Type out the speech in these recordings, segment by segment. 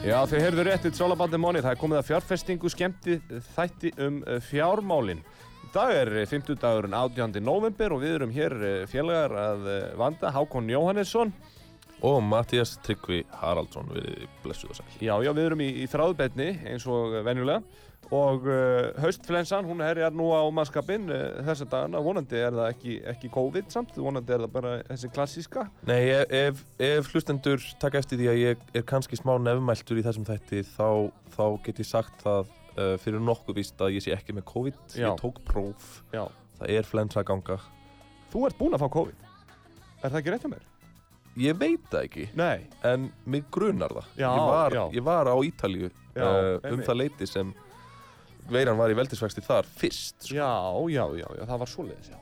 Já, þau heyrðu rétt, it's all about the money. Það er komið að fjárfestingu skemmti þætti um uh, fjármálin. Í dag er 50 dagurinn 18. november og við erum hér uh, félagar að vanda Hákon Jóhannesson. Og Mattias Tryggvi Haraldsson við blessuð og sæl. Já, já, við erum í, í þráðbeinni eins og venjulega og uh, haustflensan, hún herjar nú á mannskapinn uh, þessa dagana. Vonandi er það ekki, ekki COVID samt, vonandi er það bara þessi klassíska. Nei, ef, ef, ef hlustendur taka eftir því að ég er kannski smá nefnmæltur í þessum þætti þá, þá get ég sagt það uh, fyrir nokkuð víst að ég sé ekki með COVID. Já. Ég tók próf. Já. Það er flensa ganga. Þú ert búinn að fá COVID. Er það ekki rétt hjá mér? Ég veit það ekki, Nei. en mig grunar það. Já, ég, var, ég var á Ítalíu Já, um einmitt. það leiti sem veiran var í veldisvexti þar fyrst. Sko. Já, já, já, já, það var svoleiðis, já.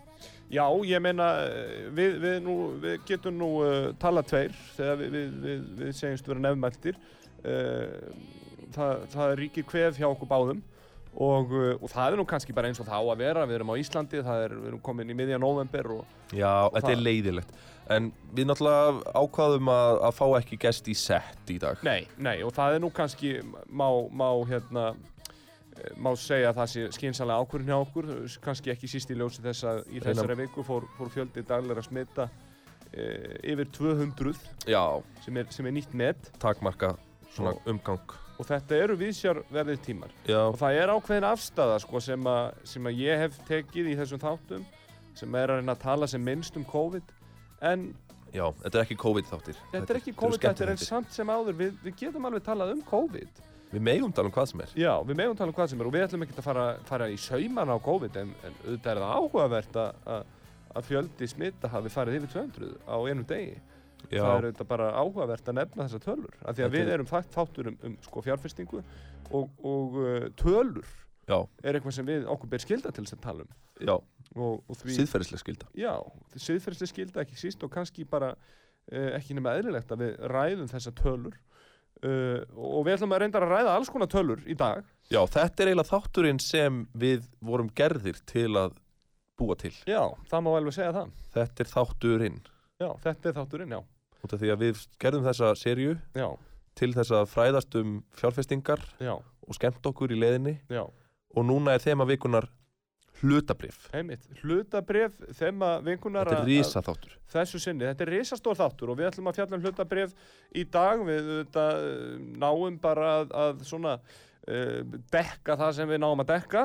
Já, ég meina, eh, við, við, nú, við getum nú uh, talað tveir þegar við, við, við, við segjumst vera nefnmæltir. Uh, það, það ríkir kvef hjá okkur báðum og, og það er nú kannski bara eins og það á að vera. Við erum á Íslandi, það er, við erum komin í miðja november og Já, þetta er það- leiðilegt. En við náttúrulega ákvaðum að, að fá ekki gest í sett í dag. Nei, nei, og það er nú kannski, má, má hérna, eh, má segja að það sé skynsalega ákvörðin hjá okkur, kannski ekki síst í ljósi þess að í þessari viku fór, fór fjöldi daglega að smita e, yfir 200 Já, sem er, sem er nýtt net takmarka svona Og- umgang. og þetta eru viðsjárverðið tímar Já, og það er ákveðin afstæða sko, sem, sem að ég hef tekið í þessum þáttum sem er að reyna að tala sem minnst um COVID en já, þetta er ekki COVID-þáttir. þetta er ekki COVID þetta er skemmtiþættir. samt sem áður við, við getum alveg talað um COVID Við megum tala um hvað sem er. Já, við megum tala um hvað sem er og við ætlum ekki að fara, fara í sauman á COVID en, en auðvitað er það áhugavert að, fjöldi smitta hafi farið yfir 200 á einum degi. Já, Það er auðvitað bara áhugavert að nefna þessar tölur. Af því að Þetta við er- erum þátt, þáttur um, um sko, fjárfestingu og, og uh, tölur já, er eitthvað sem við okkur ber skilda til þess að tala um. já, Og, og því, síðferðislega skilda. já, síðferðslega skilda ekki síst og kannski bara uh, ekki nema eðlilegt að við ræðum þessar tölur. Uh, og við ætlum að reynda að ræða alls konar tölur í dag. Já, þetta er eiginlega þátturinn sem við vorum gerðir til að búa til. Já, það má alveg segja það. Þetta er þátturinn. Já, þetta er þátturinn, já. Út af því að við gerðum þessa serju Já, til þess að fræðast um fjárfestingar já, og skemmt okkur í leiðinni já, og núna er þema vikunar hlutabrif. einmitt. Hlutabref, þemma vinkunar Þetta er að- rísa þáttur. að þessu sinni. Þetta er risastór þáttur og við ætlum að fjalla um hlutabref í dag. Við þetta, náum bara að, að svona uh, dekka það sem við náum að dekka,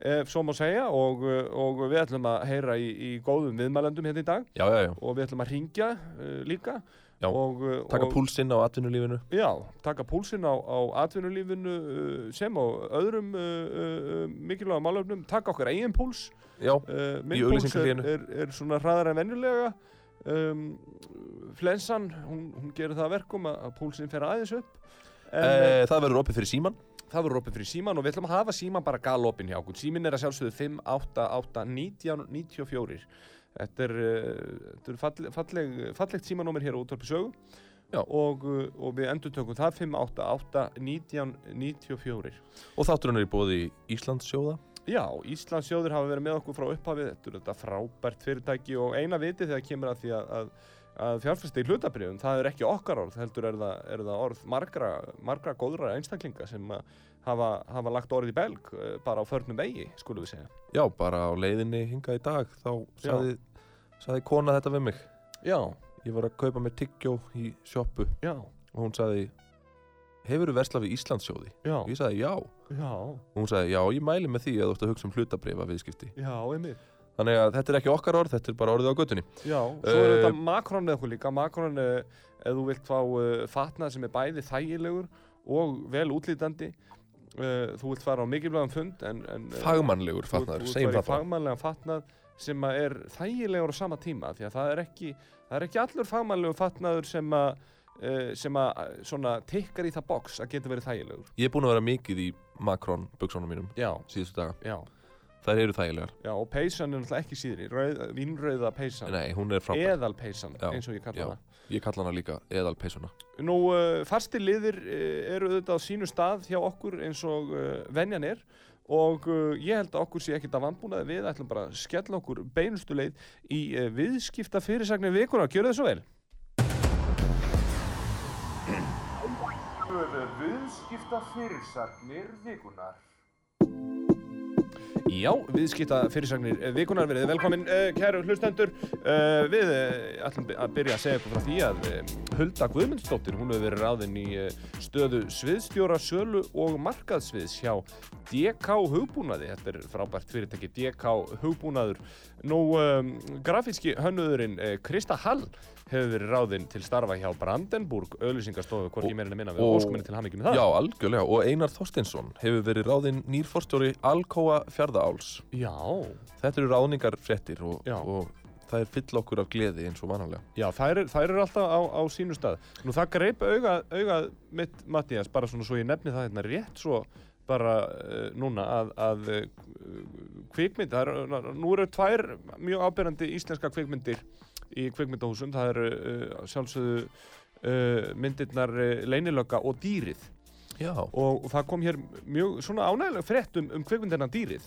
ef svo má segja, og, uh, og við ætlum að heyra í, í góðum viðmælendum hérna í dag Já, já, já. og við ætlum að ringja uh, líka. Já, og, uh, Taka púlsinn á atvinnulífinu. Já, taka púlsinn á, á atvinnulífinu uh, sem á öðrum uh, uh, mikilvægum málefnum, taka okkar eigin púls. Já, uh, Í púls er, er, er svona hraðar en venjulega. Um, flensan, hún, hún gerir það að verkum að, púlsinn fer aðeins upp. En uh, e, það verður opið fyrir síman. það verður opið fyrir síman og við ætlum að hafa síman bara galopin hjá okkur. Símin er að sjálfsögðu 5, 8, 8, 19, 94 Þetta er, uh, þetta er falleg, falleg, fallegt símanúmer hér á útvarpi sögu Já. og, uh, og við endur tökum það 5, 8, 8, 19, 94 Og þátturinn er í bóði Íslandssjóða. Já, Íslandsjóður hafa verið með okkur frá upphafið, þetta er þetta frábært fyrirtæki og eina vitið þegar kemur að því að, að, að fjárfæsti í hlutabrifum, það er ekki okkar orð, heldur er það, er það orð margra, margra góðra einstaklinga sem hafa, hafa lagt orð í belg eh, bara á förnum vegi, skulum við segja. Já, bara á leiðinni hingað í dag þá saði, saði kona þetta við mig. Já, Ég var að kaupa mér tyggjó í sjoppu já, og hún saði Hefur þú verslað við Íslandssjóði? já, Og ég saði já. já, Og hún saði já, ég mæli með því að þú ert að hugsa um hlutabrifa viðskipti. Þannig að þetta er ekki okkar orð, þetta er bara orðið á göttunni. Já, svo er Eh, þetta Macron eða okkur líka. Macron, uh, ef þú vilt fá uh, fatnað sem er bæði þægilegur og vel útlítandi, uh, þú vilt fara á mikilvægum fund en... en eh, Fagmannlegur vilt segjum fatnað sem er þægilegur á sama tíma því að það er ekki, það er ekki allur fagmannlegur fatnaður sem að uh, sem að svona tikkar í það box að geta verið þægilegur. Ég er búinn að vera mikið í Macron buksónum mínum Já, síðustu daga. já, Þær eru þægilegar. já og peysan er náttúrulega ekki síðri, vínrauða peysan, Nei, hún er frábær. eðalpeysan Já, eins og ég kalla það. Ég kalla hana líka eðalpeysuna. Nú, uh, fastir liðir uh, eru auðvitað á sínu stað hjá okkur eins og uh, venjan er og uh, ég held að okkur sé ekkert að vannbúnaði við ætlum bara að skella okkur beinustu leið í uh, viðskipta fyrirsagnir vikunar. Gjörðu þið svo vel. Viðskipta fyrirsagnir vikunar. Já, viðskipta fyrirsagnir eh, vikunar verið velkomin, uh, kæru hlustendur. Uh, við ætlum að byrja að segja ykkur frá því að Hulda Guðmundsdóttir, hún hefur verið ráðinn í stöðu sviðstjóra sölu og markaðsviðs hjá DK Hugbúnaði. Þetta er frábært fyrirtæki, DK Hugbúnaður. Nú, um, grafíski hönnuðurinn Krista Hall hefur verið ráðinn til starfa hjá Brandenburg auðlýsingastofu, hvort ég meirinn að minna við óskuminni til hamingi með það. Já, algjörlega. Og Einar Þorsteinsson hefur verið ráðinn nýr forstjóri Alcoa Fjarðaáls. Já, Þetta eru ráðningar fréttir og, og það er fyll okkur af gleði eins og vanalega. Já, er- þær eru alltaf á, á sínu stað. Nú það greip auga, auga mitt, Mattías, bara svona svo ég nefni það hérna rétt svo bara uh, núna að, að uh, kvikmynd, það er, nú eru tvær mjög ábyrjandi íslenska kvikmyndir í kvikmyndahúsum, það eru uh, sjálfsögðu uh, myndirnar uh, Leinilögga og Dýrið Já. og, það kom hér mjög svona ánægilega frétt um, um kvikmyndina dýrið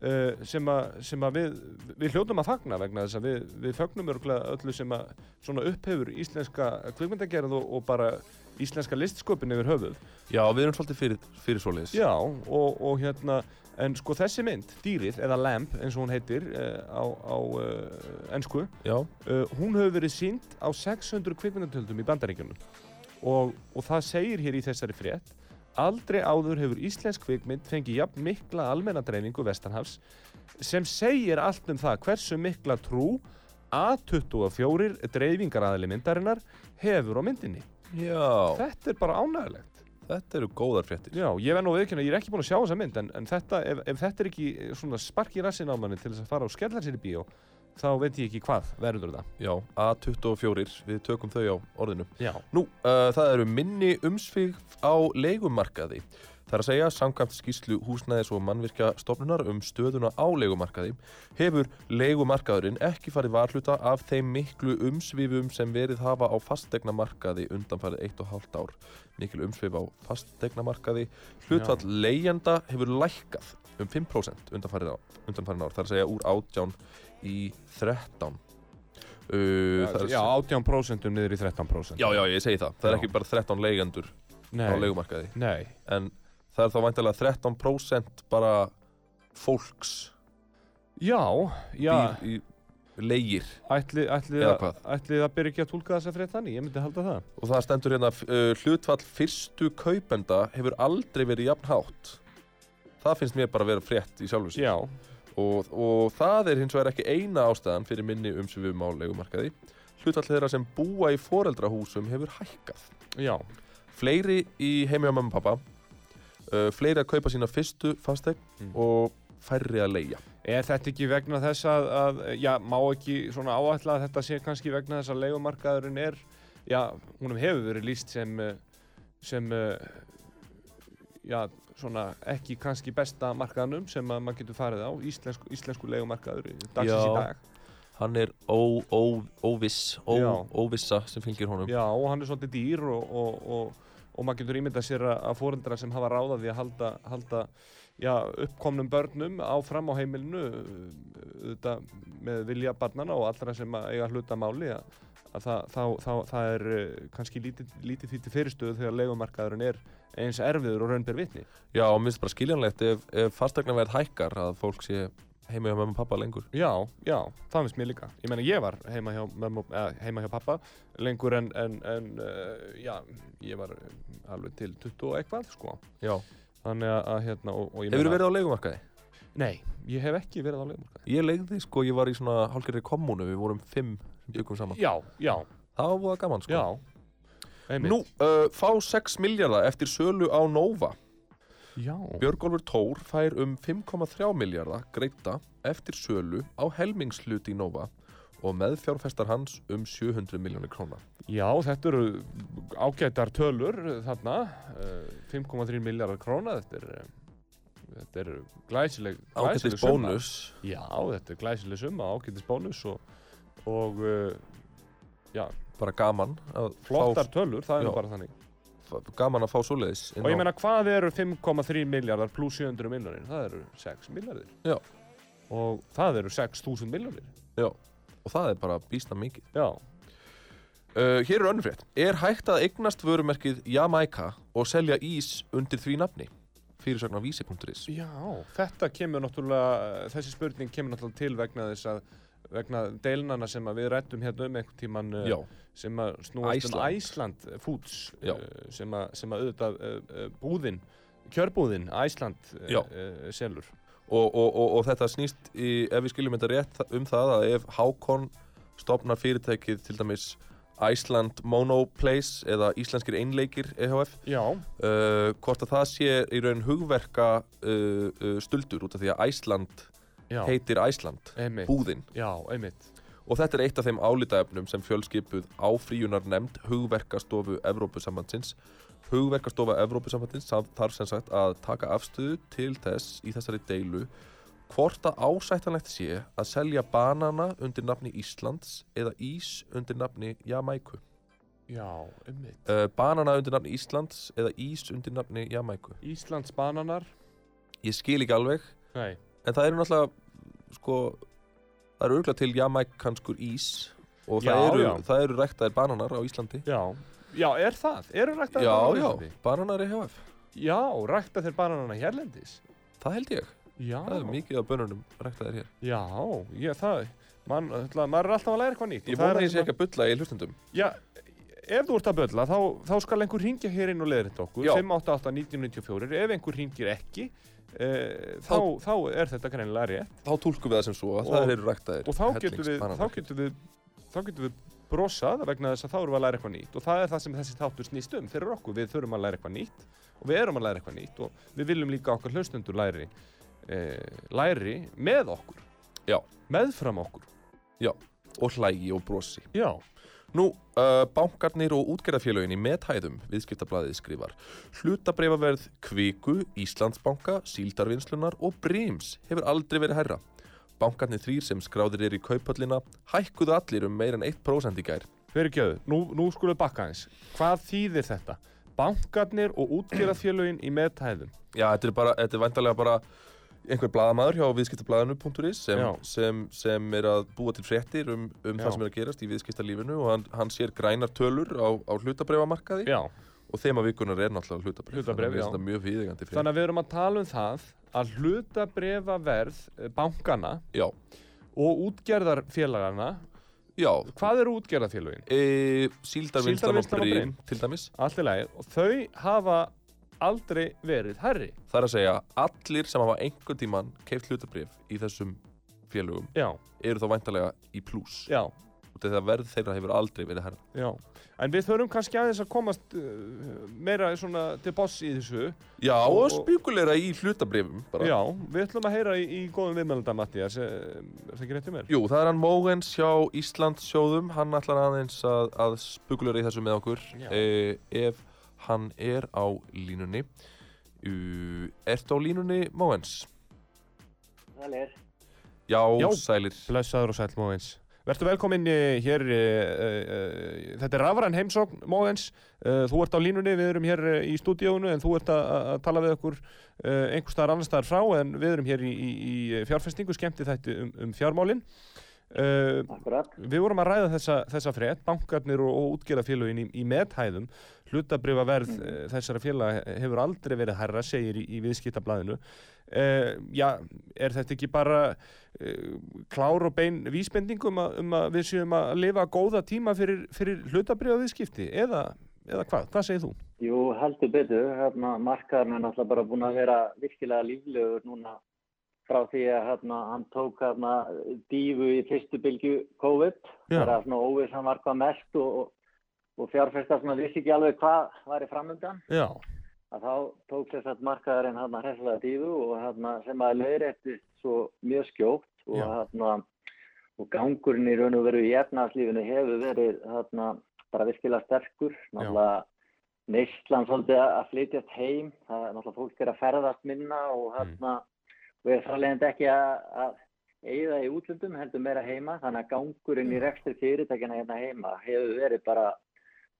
uh, sem, a, sem að við, við hljótum að fagna vegna þess að við, við fögnum örgulega öllu sem að svona upphefur íslenska kvikmyndagerð og, og bara íslenska listsköpun yfir höfuð. Já, við erum svolítið fyrir, fyrir svoleiðis. Já, og, og hérna, en sko þessi mynd, dýrið, eða Lamp eins og hún heitir uh, á, á uh, ennsku, Já. uh, hún hefur verið sínd á 600 kvikmyndatöldum í bandaríkjunum og, og það segir hér í þessari frétt aldrei áður hefur íslensk kvikmynd fengið jafn mikla almenna dreifingu vestanhafs sem segir allt um það hversu mikla trú A24 dreifingaraðali myndarinnar hefur á myndinni. Já. Þetta er bara ánægilegt. Þetta eru góðar fréttir. Já, ég verð nú viðkynna, ég er ekki búinn að sjá þessa mynd en, en þetta, ef, ef þetta er ekki svona spark í rassin á manni til þess að fara og skella sér í bíó þá veit ég ekki hvað verður það. Já, A24, við tökum þau á orðinu. Já. Nú, uh, það eru minni umsvig á leigumarkaði. Það er að segja, samkvæmt skýslu húsnæðis og mannvirkja stofnunar um stöðuna á leigumarkaði hefur leigumarkaðurinn ekki farið varhluta af þeim miklu umsvifum sem verið hafa á fastegnamarkaði undanfarið 1,5 ár. Mikil umsvif á fastegnamarkaði. Hlutfall leigjenda hefur lækkað um 5% undanfarið ár, undanfarið ár. Það er að segja úr 18 í 13. Uh, það er- Já, 18% um niður í 13%. Já, já, ég segi það. Það er Já. ekki bara 13 leigjendur Nei. á leigumarkaði. Nei. En það er þá væntalega 13% bara fólks Já, já, býr í leigir. ætli, ætli, að- ætli það byrja ekki að tólka þessa frétt þannig, ég myndi halda það. Og það stendur hérna, uh, hlutfall fyrstu kaupenda hefur aldrei verið jafn hátt. Það finnst mér bara að vera frétt í. Já, Og, og það er hins vegar ekki eina ástæðan fyrir minni umsvifum á leigumarkaði. Hlutfall þeirra sem búa í foreldrahúsum hefur hækkað. já, Fleiri í heimi á mamma og pappa, uh, fleiri að kaupa sína fyrstu fastegn Mm. og færri að leigja. Er þetta ekki vegna þess að, að já, má ekki svona áætla að þetta sé kannski vegna þess að leigumarkaðurinn er, já, húnum hefur verið líst sem, eh, sem, eh, já, svona ekki kannski besta markaðanum sem að maður getur farið á, íslensku, íslensku leigumarkaður dagsins í dag. Hann er ó, ó, óviss, ó, óvissa sem fylgir honum. Já, og hann er svolítið dýr og, og, og, og maður getur ímyndað sér að, fóreldrar sem hafa ráðað því að halda, halda já, uppkomnum börnum áfram á heimilinu þetta, með vilja barnana og allra sem eiga hluta máli að, að það, þá, þá, það er eh, kannski lítið, lítið því til fyrirstöðu þegar leigumarkaðurinn er eins erfiður og raunber vitni. Já, og minnst bara skiljanlegt ef, ef fastegnaverð hækkar að fólk sé heima hjá mamma og pappa lengur. Já, já, það finnst mér líka. Ég meina, ég var heima hjá, mömmu, eða, heima hjá pappa lengur en, en, en uh, já, ég var eh, alveg til 20 og eitthvað, sko. Já. Þannig að, að hérna, og, og ég Hefur meina- verið á leigumarkaði? Nei, ég hef ekki verið á leigumarkaði. Ég legði sko, ég var í svona hálfgerði kommunu, við vorum fimm sem byggum saman. Já, já, Það var gaman sko. já. Einmitt. Nú, uh, fá 6 miljardar eftir sölu á Nova. Já. Björgólfur Tór fær um 5,3 miljardar greita eftir sölu á helmingshluti í Nova og meðfjárfestar hans um 700 miljónir króna. Já, þetta eru ágætar tölur þarna, eh, 5,3 miljardar króna, þetta er, eh, þetta er glæsileg, glæsileg Ágættis summa. bónus. Já, þetta er glæsileg summa, ágætis bónus og, og eh, já, Bara gaman flottar tölur, það er Já. bara þannig. Gaman að fá svoleiðis. Og ég meina, hvað eru 5,3 miljardar pluss 700 miljonir? Það eru 6 miljardir. Já. Og það eru 6.000 miljonir. Já, og það er bara býstna mikið. Já. Uh, hér er önnur frétt. Er hægt að eignast vörumerkið Jamaica og selja ís undir því nafni? Fyrirsögn á vísi.is. Já, þetta kemur náttúrulega, þessi spurning kemur náttúrulega til vegna þess að vegna deilnana sem við rættum hérna um einhvern tíman Já, sem að snúast um Iceland. Iceland Foods uh, sem, að, sem að auðvitað uh, búðin, kjörbúðin uh, selur. og, og, og, og þetta snýst, í, ef við skiljum þetta rétt, um það að ef Hákon stopnar fyrirtækið til dæmis Iceland Monoplace eða Íslenskir Einleikir EHF Já, uh, hvort að það sé í raun hugverka uh, uh, stuldur út af því að Iceland já, heitir Iceland, einmitt. búðin Já, einmitt. og þetta er eitt af þeim álitaefnum sem fjölskipuð áfríunar nefnd hugverkastofu Evrópusambandsins hugverkastofa Evrópusambandsins sam- þarf sem sagt að taka afstöðu til þess í þessari deilu hvort að ásættanlegt sé að selja banana undir nafni Íslands eða ís undir nafni Jamaiku. Já, einmitt. uh, banana undir nafni Íslands eða ís undir nafni Jamaiku. Íslands bananar, ég skil ekki alveg. Nei, en það eru náttúrulega sko það eru örgulega til jamaicanskur ís og það, Já, eru, já. það eru ræktaðir bananar á Íslandi já. Já, er það? Eru ræktaðir já, bananar á já, Íslandi? bananar EHF Já, rækta þeir bananana hérlendis? það held ég, Já. það er mikið af bönunum ræktaðir hér Já, ég, það, man, ætla, maður er alltaf að læra eitthvað nýtt. ég er vona að ég sé það ekki að bulla í að- Já, ef þú ert að bölla, þá, þá skal einhver ringja hér inn og leiðrætt okkur, Já. 588-1994, ef einhver ringir ekki, e, þá, þá er þetta greinilega rétt. þá tólkum við það sem svo að Og- það eru ræktaðir Og þá getum við, þá við, þá getum við brosað vegna þess að þá erum við að læra eitthvað nýtt og það er það sem þessi þáttur snýst um fyrir okkur, við þurfum að læra eitthvað nýtt og við erum að læra eitthvað nýtt og við viljum líka okkar hlustundur læri, e, læri með okkur, Já. meðfram okkur. og hlægi og brosi Já, Nú, uh, bankarnir og útgerðafélögin í methæðum, viðskiptablaðið skrifar Hlutabreyfaverð Kviku, Íslandsbanka, Síldarvinnslunar og Brims hefur aldrei verið hærra Bankarnir þrýr sem skráðir eru í kaupöllina hækkuðu allir um meir en 1% í gær fyrir gjöðu, nú, nú skulum bakka eins. Hvað þýðir þetta? Bankarnir og útgerðafélögin í meðtæðum. Já, þetta er bara, þetta er væntalega bara einhver blaðamaður hjá viðskiptablaðinu.is sem, sem, sem er að búa til fréttir um, um það sem er að gerast í viðskiptalífinu og hann, hann sér grænar tölur á, á hlutabreifamarkaði Já, og þema vikunar er náttúrulega hlutabreif Hlutabréf, já. Þetta er mjög viðegandi fyrir þannig að við erum að tala um það að hlutabrefa verð bankana Já, og útgerðarfélagana, já. hvað eru útgerðarfélögin? e, Síldarvinnslan og Brím til dæmis. Allt í lagi, og þau hafa aldrei verið herri. Það er að segja, allir sem hafa einhvern tíman keift hlutabrif í þessum félögum Já, eru þá væntalega í plús. Já, og þegar verð þeirra hefur aldrei verið herra já. En við þurfum kannski aðeins að komast uh, meira svona til boss í þessu. Já, og, Og- spjúkuleira í hlutabrifum bara. Já, við ætlum að heyra í, í góðum viðmælanda Mattias, er það ekki rétt um mér? Jú, það er hann Mógens hjá Íslandssjóðum, hann ætlar aðeins að, að spekuleira í þessu með okkur. E, ef hann er á línunni. Uh, ertu á línunni, Mógens? Sælir. Já, Já. sælir. Blessaður og sæl Mógens. Vertu velkominn eh, hér, uh, uh, þetta er rafræn heimsókn Mógens, uh, þú ert á línunni, við erum hér eh, í stúdíónu en þú ert að, að tala við okkur uh, einhver staðar annar staðar frá en við erum hér í, í, í fjárfestingu, skemmti þætti um, um fjármálin. Uh, við vorum að ræða þessa, þessa frétt, bankarnir og, og útgerðafélögin í, í methæðum, hlutabrifaverð mm. þessara félag hefur aldrei verið hærra, segir í, í viðskiptablaðinu. Uh, já, er þetta ekki bara uh, klár og bein vísbending um að, um að við séum að lifa góða tíma fyrir, fyrir hlutabrifaviðskipti eða, eða hvað? Hvað segir þú? Jú, heldur betur. Hérna, markaðurinn er náttúrulega bara búin að vera virkilega líflegur núna frá því að hérna, hann tók hérna, dífu í fyrstu bylgu COVID Já. þegar svona óvissan var hvað mest og, og, og fjárfestar svona vissi ekki alveg hvað var í framöndan Já, að þá tók þess að markaðurinn hérna hressilega dífu og hérna sem að leiðréttist svo mjög skjótt og Já. hérna og gangurinn í raun og veru í efnarslífinu hefur verið hérna bara virkilega sterkur. Náttúrulega neyslan svolítið að að flytjast heim það er náttúrulega fólk er að ferðast minna og hérna og er þarlegend ekki að, að eigða í útlöndum heldur meira heima. Þannig að gangurinn í rekstri fyrirtækina hérna heima hefur verið bara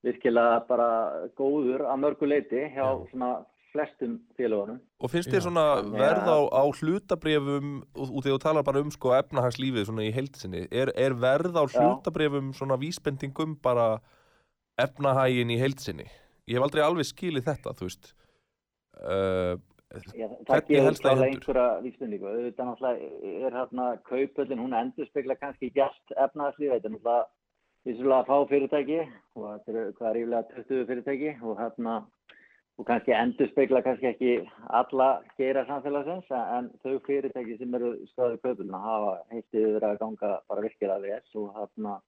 virkilega bara góður að mörgu leiti hjá Já. svona flestum félagunum. Og finnst þér svona verð á, á hlutabrefum og og þegar þú talar bara um sko efnahagslífið svona í heildsinni, er, er verð á hlutabrefum svona vísbendingum bara efnahagin í heildsinni? Ég hef aldrei alveg skilið þetta, þú veist. Uh, Já, það gefur í klálega einhverja vísbendingu. Auðvitað náttúrulega er hérna kaupöllin, hún endur spekla kannski allt efnaðarslíf, þetta er náttúrulega vissulega fá fyrirtæki og þetta eru hvað er yfirlega 20 fyrirtæki og hérna og kannski endur spekla kannski ekki alla gera samfélagsins en þau fyrirtæki sem eru stöðu kaupöllina hafa heittið verið að ganga bara virkilega vel og hérna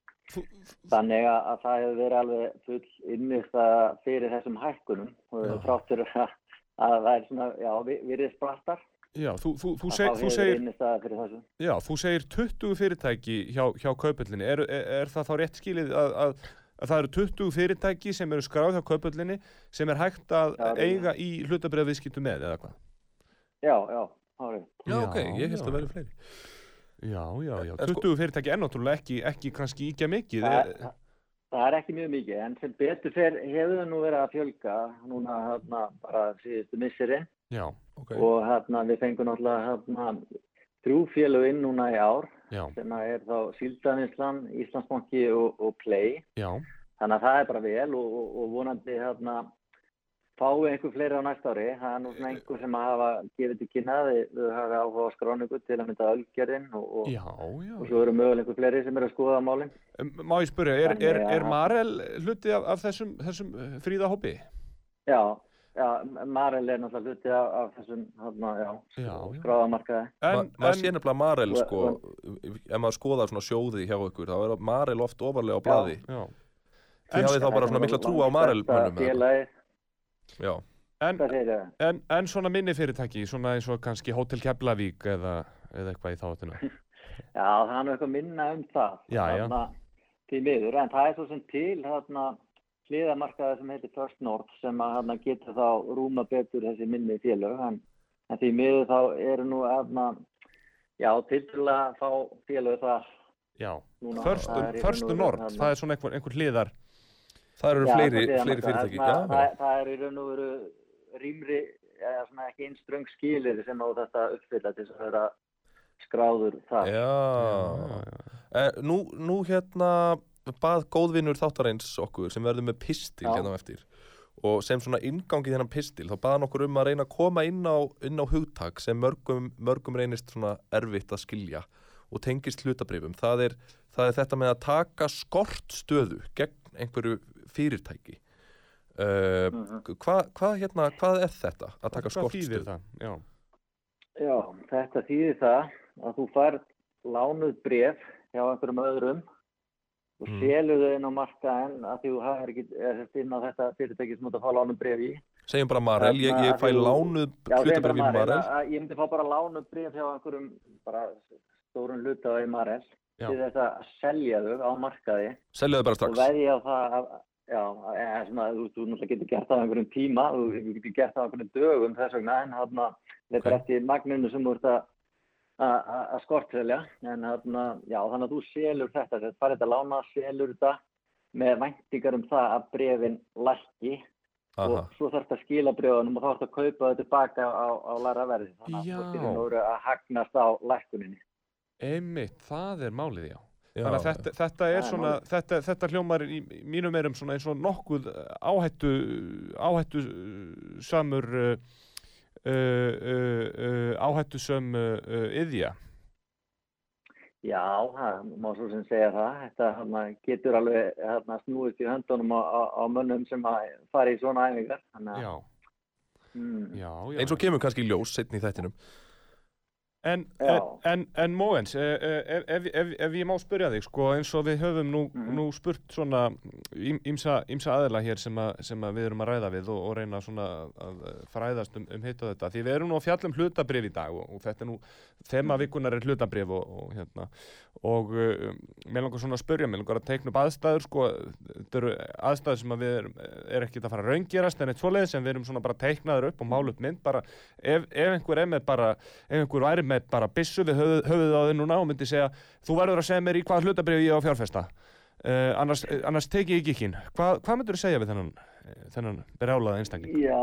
Þannig að, að það hefur verið alveg full innist fyrir þessum hækkunum og þráttur að, að það er svona, já, vi- virðist brattar. Já, þú, þú, þú, seg, þú segir, já, þú segir 20 fyrirtæki hjá, hjá kaupöllinni. Er, er, er það þá rétt skilið að, að, að það eru 20 fyrirtæki sem eru skráð hjá kaupöllinni sem er hægt að Já, eiga í hlutabrefviðskiptu með eða hvað? Já, já, árið. já, ok, ég held að verði fleiri. Já, já, já. En 20 sko- fyrirtæki er náttúrulega ekki, ekki kannski íkja mikið. Það, Er- það, það er ekki mjög mikið, en sem betur fer hefur það nú verið að fjölga núna hérna bara síðustu missirinn Já, Ok, og hérna við fengum náttúrulega hérna þrjú félög inn núna í ár já, sem er þá Síldanislan, Íslandsbanki og, og Play. já. Þannig að það er bara vel og, og, og vonandi hérna fái einhver fleiri á næsta ári. Það er nú svona einhver sem að hafa gefið til kynna við, hafa áhuga á skráningu til að mynda ölgerðin og, og, Já, svo eru mögulega einhver fleiri sem eru að skoða málinn. Um, Má ég spyrja, er, er, er Marel hluti af, af þessum, þessum uh, fríða hópi? Já, já, Marel er náttúrulega hluti af, af þessum já, Já, já. skráðamarkaði. Ma, En, maður sé nefnilega Marel sko, ef maður skoðar svona sjóði hjá ykkur, þá er Marel oft ofarlega á blaði. já. Þið En, hafið þá bara svona mikla trú á Marel en, en, en svona minni fyrirtæki, svona eins og kannski Hotel Keflavík eða, eða eitthvað í þáttuna. Já, það er nú eitthvað minna um það. Já, já. Þarna, Því miður, en það er svo sem til þarna hliðamarkaði sem heitir First North sem að þarna getur þá rúma betur þessi minni félög en, en því miður þá eru nú þarna, já, tildulega að fá félög það Já, núna. Förstu, Það og veru Nord, þarna- það er svona einhver, einhver hliðar. það eru Já, fleiri, það fleiri fyrirtæki. Það, Já, það, já. það er í raun og veru rýmri, eða svona ekki einn ströng skilir sem á þetta uppfylla til að vera skráður það. Já, Eh, nú, nú hérna bað góðvinnur þáttarins okkur sem verður með pistil Já. hérna á eftir og sem svona ingangi þennan pistil þá baðan okkur um að reyna að koma inn á, inn á hugtak sem mörgum, mörgum reynist svona erfitt að skilja og tengist hlutabrifum það er, það er þetta með að taka skort stöðu gegn einhverju fyrirtæki uh, Mhm. hvað hva, hérna, hvað er þetta að taka Hvað skort þýðir stöðu? það? Já, Já, þetta þýðir það að þú fær lánuð bref hjá einhverjum öðrum og Mm. selur þau inn á markaðin að þú hafir ekki eða inn á þetta fyrirtæki sem þú ert að fá lánuð bref í. segjum bara Marel, ég, ég Þarna fæ lánuð hlutabrif í Marel. Ég myndi fá bara lánuð bref hjá einhverjum bara stórun hluta í Marel til þess að selja þau á markaði selja þau bara og strax veðja á það að Já, en svona, þú, þú náttúrulega getur gert það á einhverjum tíma, þú getur gert það á einhverjum dögum þess vegna, en þarna, þetta er Ok. eftir magninu sem þú ert að að- að að skortselja, en þarna, já, þannig að þú selur þetta, þetta farið þetta lána, selur þetta með væntingar um það að brefin lækki Aha. og svo þarf þetta að skila brefunum og þá þarf þetta að kaupa þetta tilbaka á, á læra verði, þannig að Já. þú getur að hagnast á lækkuninni. einmitt, það er málið, já. Já, Þannig að þetta, þetta er Það svona, þetta, þetta hljómar í mínum erum svona eins og nokkuð áhættu, áhættu samur, uh, uh, uh, uh, áhættu sam uh, uh, yðja. Já, það má svo sem segja það. Þetta hana, getur alveg hana, snúist í höndunum á, á, á mönnum sem að fara í svona æfingar. Þannig Já, mm, já, já. eins og kemur kannski ljós setni í þættinum En, Já. En, en, en Móens, eh, eh, ef, ef, ef, ef ég má spyrja þig, sko, eins og við höfum nú, Mhm. nú spurt svona ímsa, ímsa aðila hér sem, að, sem að við erum að ræða við og, og reyna svona að fræðast um, um hitt og þetta. Því við erum nú að fjalla um hlutabrif í dag og, og þetta er nú, þema vikunar er hlutabrif og, og hérna, og uh, mér langar svona að spyrja, mér langar að teikna upp aðstæður, sko, þetta eru aðstæður sem að við erum, er ekkert að fara að raungerast en eitt svoleiðis en við erum svona bara teiknaður upp og málu upp mynd, bara ef, ef einhver er með bara, ef einhver væri með bara byssu við höfuð, höfuð á þau núna og myndi segja þú verður að segja mér í hvað hlutabrif ég á fjárfesta. Uh, annars, uh, annars teki ég ekki Hva, hvað myndur þú segja við þennan, eh, þennan berjálaða einstakling? Já,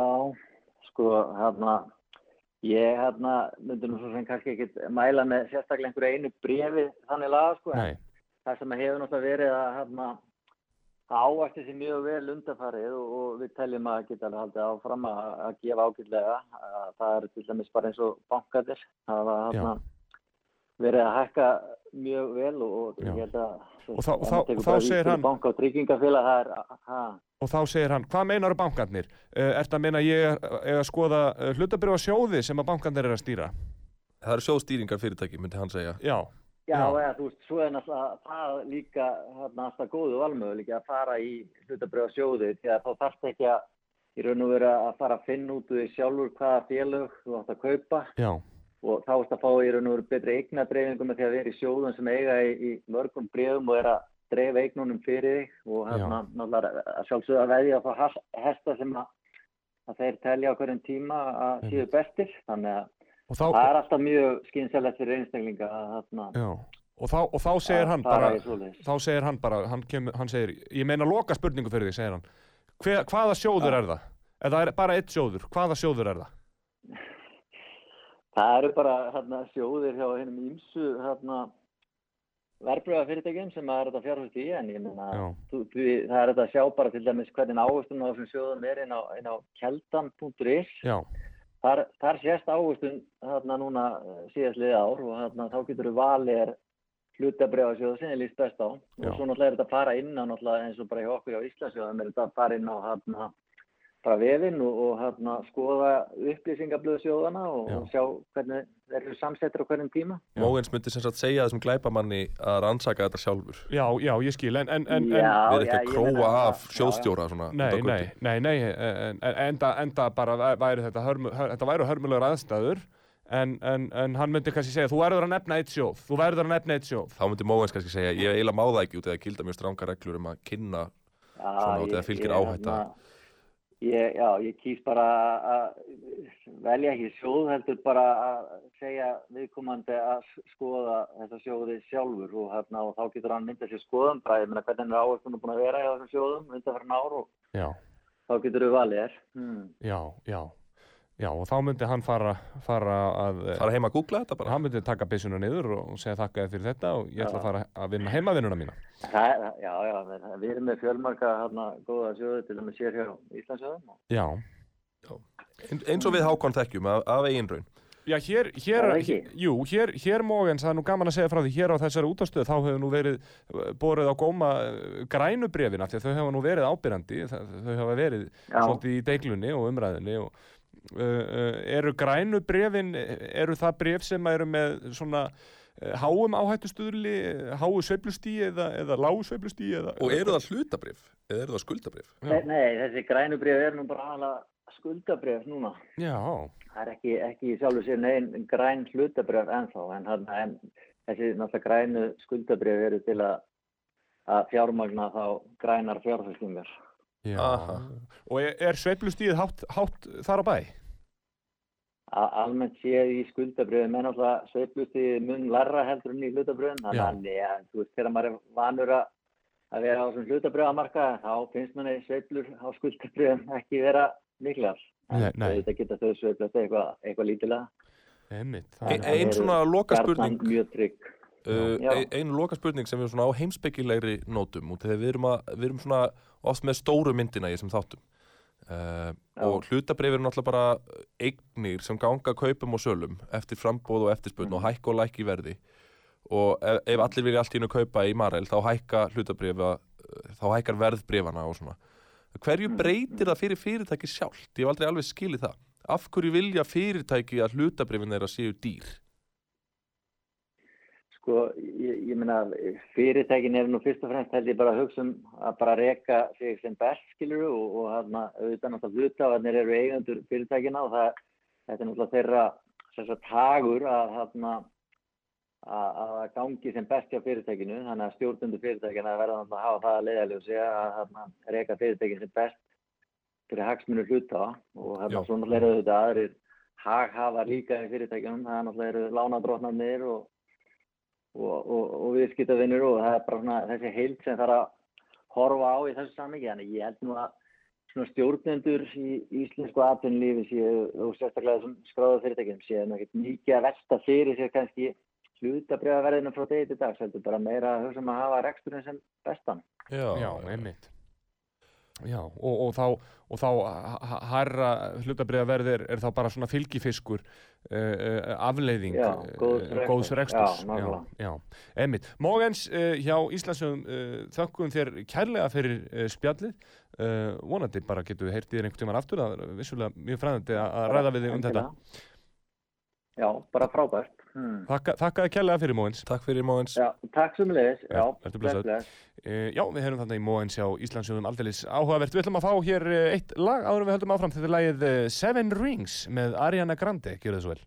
sko, hérna, ég hérna, myndi nú svo sem kannski ekkit mæla með sérstaklega einhverju einu brefi þannig laga, sko, það sem hefur náttúrulega verið að hérna, það ávægti sér mjög vel undarfarið og, og við teljum að geta alveg haldið áfram að, að gefa ágætlega. Að Það eru til dæmis bara eins og bankadir. Það var hérna, verið að hækka mjög vel og, ég held að Og þá- þá- þá segir hann- Banka og tryggingafélag, er, ha, og þá segir hann, hvað meinar bankarnir? Uh, Ertu að meina að ég er að skoða uh, hlutabrif sjóði sem að bankarnir er að stýra? Það eru sjóðstýringar fyrirtæki, myndi hann segja. Já, Já, eða, þú veist, svo er náttúrulega það líka alltaf góðu valmöguleiki að fara í hlutabrjóða sjóði því að þá þarfst ekki að í raun og vera að fara að finna út úr því sjálfur hvaða félög þú átt að kaupa. Já, og þá erst að fá í raun og veru betri eignadreifingu með því að vera í sjóðum sem eiga í, í mörgum bregðum og er að dreifa eignunum fyrir þig og hérna náttúrulega sjálfsögða að veðja að fá hesta sem að, að þeir telja á hverjum tíma að séu bestir. Þannig að þá, það er alltaf mjög skynselegt fyrir einstaklinga. Og þá, og þá segir hann bara, þá segir hann bara, hann, kemur, hann segir, ég meina loka spurningu fyrir því, segir hann. Hver, hvaða sjóður er það? Eða er bara eitt sjóður, hvaða sjóður er það? Það eru bara hérna, sjóðir hjá hennum ímsu hérna, verbröða fyrirtækjum sem að er þetta fjárfæst í en ég meina það er þetta að sjá bara til dæmis hvernig ávöxtun á þessum sjóðum er inn á, á keldan.is Já, þar, þar sést ávöxtun hérna núna eh, síðast liða ár og hérna, þá getur þú valið er hlutabrjáðsjóð sem er líst best á Já. og svo náttúrulega er þetta að fara inn á náttúrulega eins og bara hjá okkur á Íslandsjóðum er þetta að fara inn á hérna bara vefinn og, og hérna skoða upplýsingablöðu sjóðana og, og sjá hvernig þeir eru samsettir á hverjum tíma. Mógens myndi sem sagt segja þessum glæpamanni að rannsaka þetta sjálfur. já, já, ég skil, en, en, en, en Já, Við erum ekki að ég króa af sjóðstjóra svona. Nei, út nei, nei, nei, en, en, enda, enda bara væ- væri þetta, hörmu, hör, þetta væru hörmulegur aðstæður en, en, en hann myndi kannski segja, þú verður að nefna eitt sjóð, þú verður að nefna eitt sjóð. Þá myndi Mógens kannski segja, ég eiginlega má það ekki út eða kilda mjög stranga reglur um að kynna Já, Svona, ég- það fylgir ég, áhætta. hérna, Ég, já, ég kýs bara að velja ekki sjóð heldur bara að segja viðkomandi að skoða þessa sjóði sjálfur og, hérna, og þá getur hann myndað sér skoðum bara, ég meina hvernig er áherslu búin að vera í þessum sjóðum undan fyrir ár og Já, þá getur við valið þér. Hmm. já, já, já, og þá myndi hann fara, fara að, fara heima að googla þetta bara. hann myndi taka byssuna niður og segja þakka þér fyrir þetta og ég ætla að fara að vinna heimavinnuna mína. Það, það- já, já, við, við erum með fjölmarka hérna, góða sjóði til dæmis sér hjá Íslandsjóðum. og- Já, Ein- Eins og við hákon þekkjum af, af eigin raun. Já, hér, hér, hér, jú, hér, hér mógens, það er nú gaman að segja frá því, hér á þessari útastöð þá hefur nú verið uh, borið á góma uh, grænu brefina, því að þau hefa nú verið ábyrjandi, þau hefa verið Já. svolítið í deiglunni og umræðinni og eru grænu brefin, eru það bref sem eru með svona uh, háum áhættustuðli, háu sveiflustíi eða, eða lágu sveiflustíi eða... Og eru það hlutabrif? Eða eru það skuldabrif? Nei, nei, þessi grænubrif er nú bara aðalega skuldabrif núna. Já, Það er ekki, ekki í sjálfu sér neinn græn hlutabrif ennþá, en, en þessi náttúrulega grænu skuldabrif eru til að, að fjármagna þá grænar fjárfæstingar. Og er, er sveiflustíið hátt, hátt þar á bæ? A- Almennt séð í skuldabrifum er náttúrulega sveiflusti mun larra heldur en í hlutabrifum, Já. þannig að þú veist, þegar maður er vanur að að vera á þessum hlutabrifamarka, þá finnst manni sveiflur á skuldabrifum ekki vera miklar. En Nei, nei. Þetta geta þau sveiflast eitthvað, eitthvað lítilega. Einmitt, Ein, það það ein eru svona loka Gjarnan spurning, mjög trygg. Uh, Já. ein, ein loka spurning sem við svona á heimspekilegri nótum út þegar við erum, að, við erum svona oft með stóru myndina í þessum þáttum. Uh, og hlutabrif eru náttúrulega bara eignir sem ganga kaupum og sölum eftir frambóð og eftirspurn og hækka og lækka í verði. Og ef, ef allir vilja allt í hennu kaupa í Marel þá hækka hlutabrifa þá hækkar verðbrifana og svona. Hverju breytir það fyrir fyrirtæki sjálft? Ég hef aldrei alveg skilið það. Af hverju vilja fyrirtæki að hlutabrifin þeirra séu dýr Sko, ég, ég meina, fyrirtækin er nú fyrst og fremst held ég bara að hugsa um að bara reka sig sem best, skilur og, og hérna, auðvitað náttúrulega hlutafarnir eru eigendur fyrirtækina og það, þetta er náttúrulega þeirra að tagur að hérna, að gangi sem best hjá fyrirtækinu, þannig að stjórnundu fyrirtækina verða náttúrulega að hafa það að leiðaljósi að hérna, reka fyrirtækin sem best fyrir hagsmunur hluta og hérna, svo náttúrulega eru þetta aðrir haghafa líka í fyrirtækjunum, það er náttúrulega eru lánadrótnarnir og og, og, og viðskiptavinnur og það er bara svona þessi heild sem þarf að horfa á í þessu sammingi þannig ég held nú að svona stjórnendur í íslensku atvinnulífi séu og sérstaklega þessum skráðu fyrirtækjum séu mikið að velta fyrir sér kannski hlutabriðaverðinu frá degi til dags heldur bara meira að um að hafa reksturinn sem bestan. Já, Já, einmitt. Já, og, og þá, og þá hærra hlutabriðaverð er, þá bara svona fylgifiskur uh, uh, afleiðing Já, eh, góðs reksturs. góðs reksturs. Já, nákvæmlega. einmitt. Mógens uh, hjá Íslandsögum uh, þökkum þér kærlega fyrir uh, spjallið. Uh, vonandi bara getum við heyrt í þér einhvern tímann aftur. Það er vissulega mjög fræðandi að ræða við þig um þetta. Já, bara frábært hmm. Þakka, þakka þér kærlega fyrir Mógens. takk fyrir Móens. Já, takk sem leiðis Já, Já. Uh, já, við heyrum þarna í Móens hjá Íslandsögum aldeilis áhugavert. Við ætlum að fá hér uh, eitt lag áður en við höldum áfram. Þetta er lagið uh, Seven Rings með Ariana Grande. Gjör það svo vel.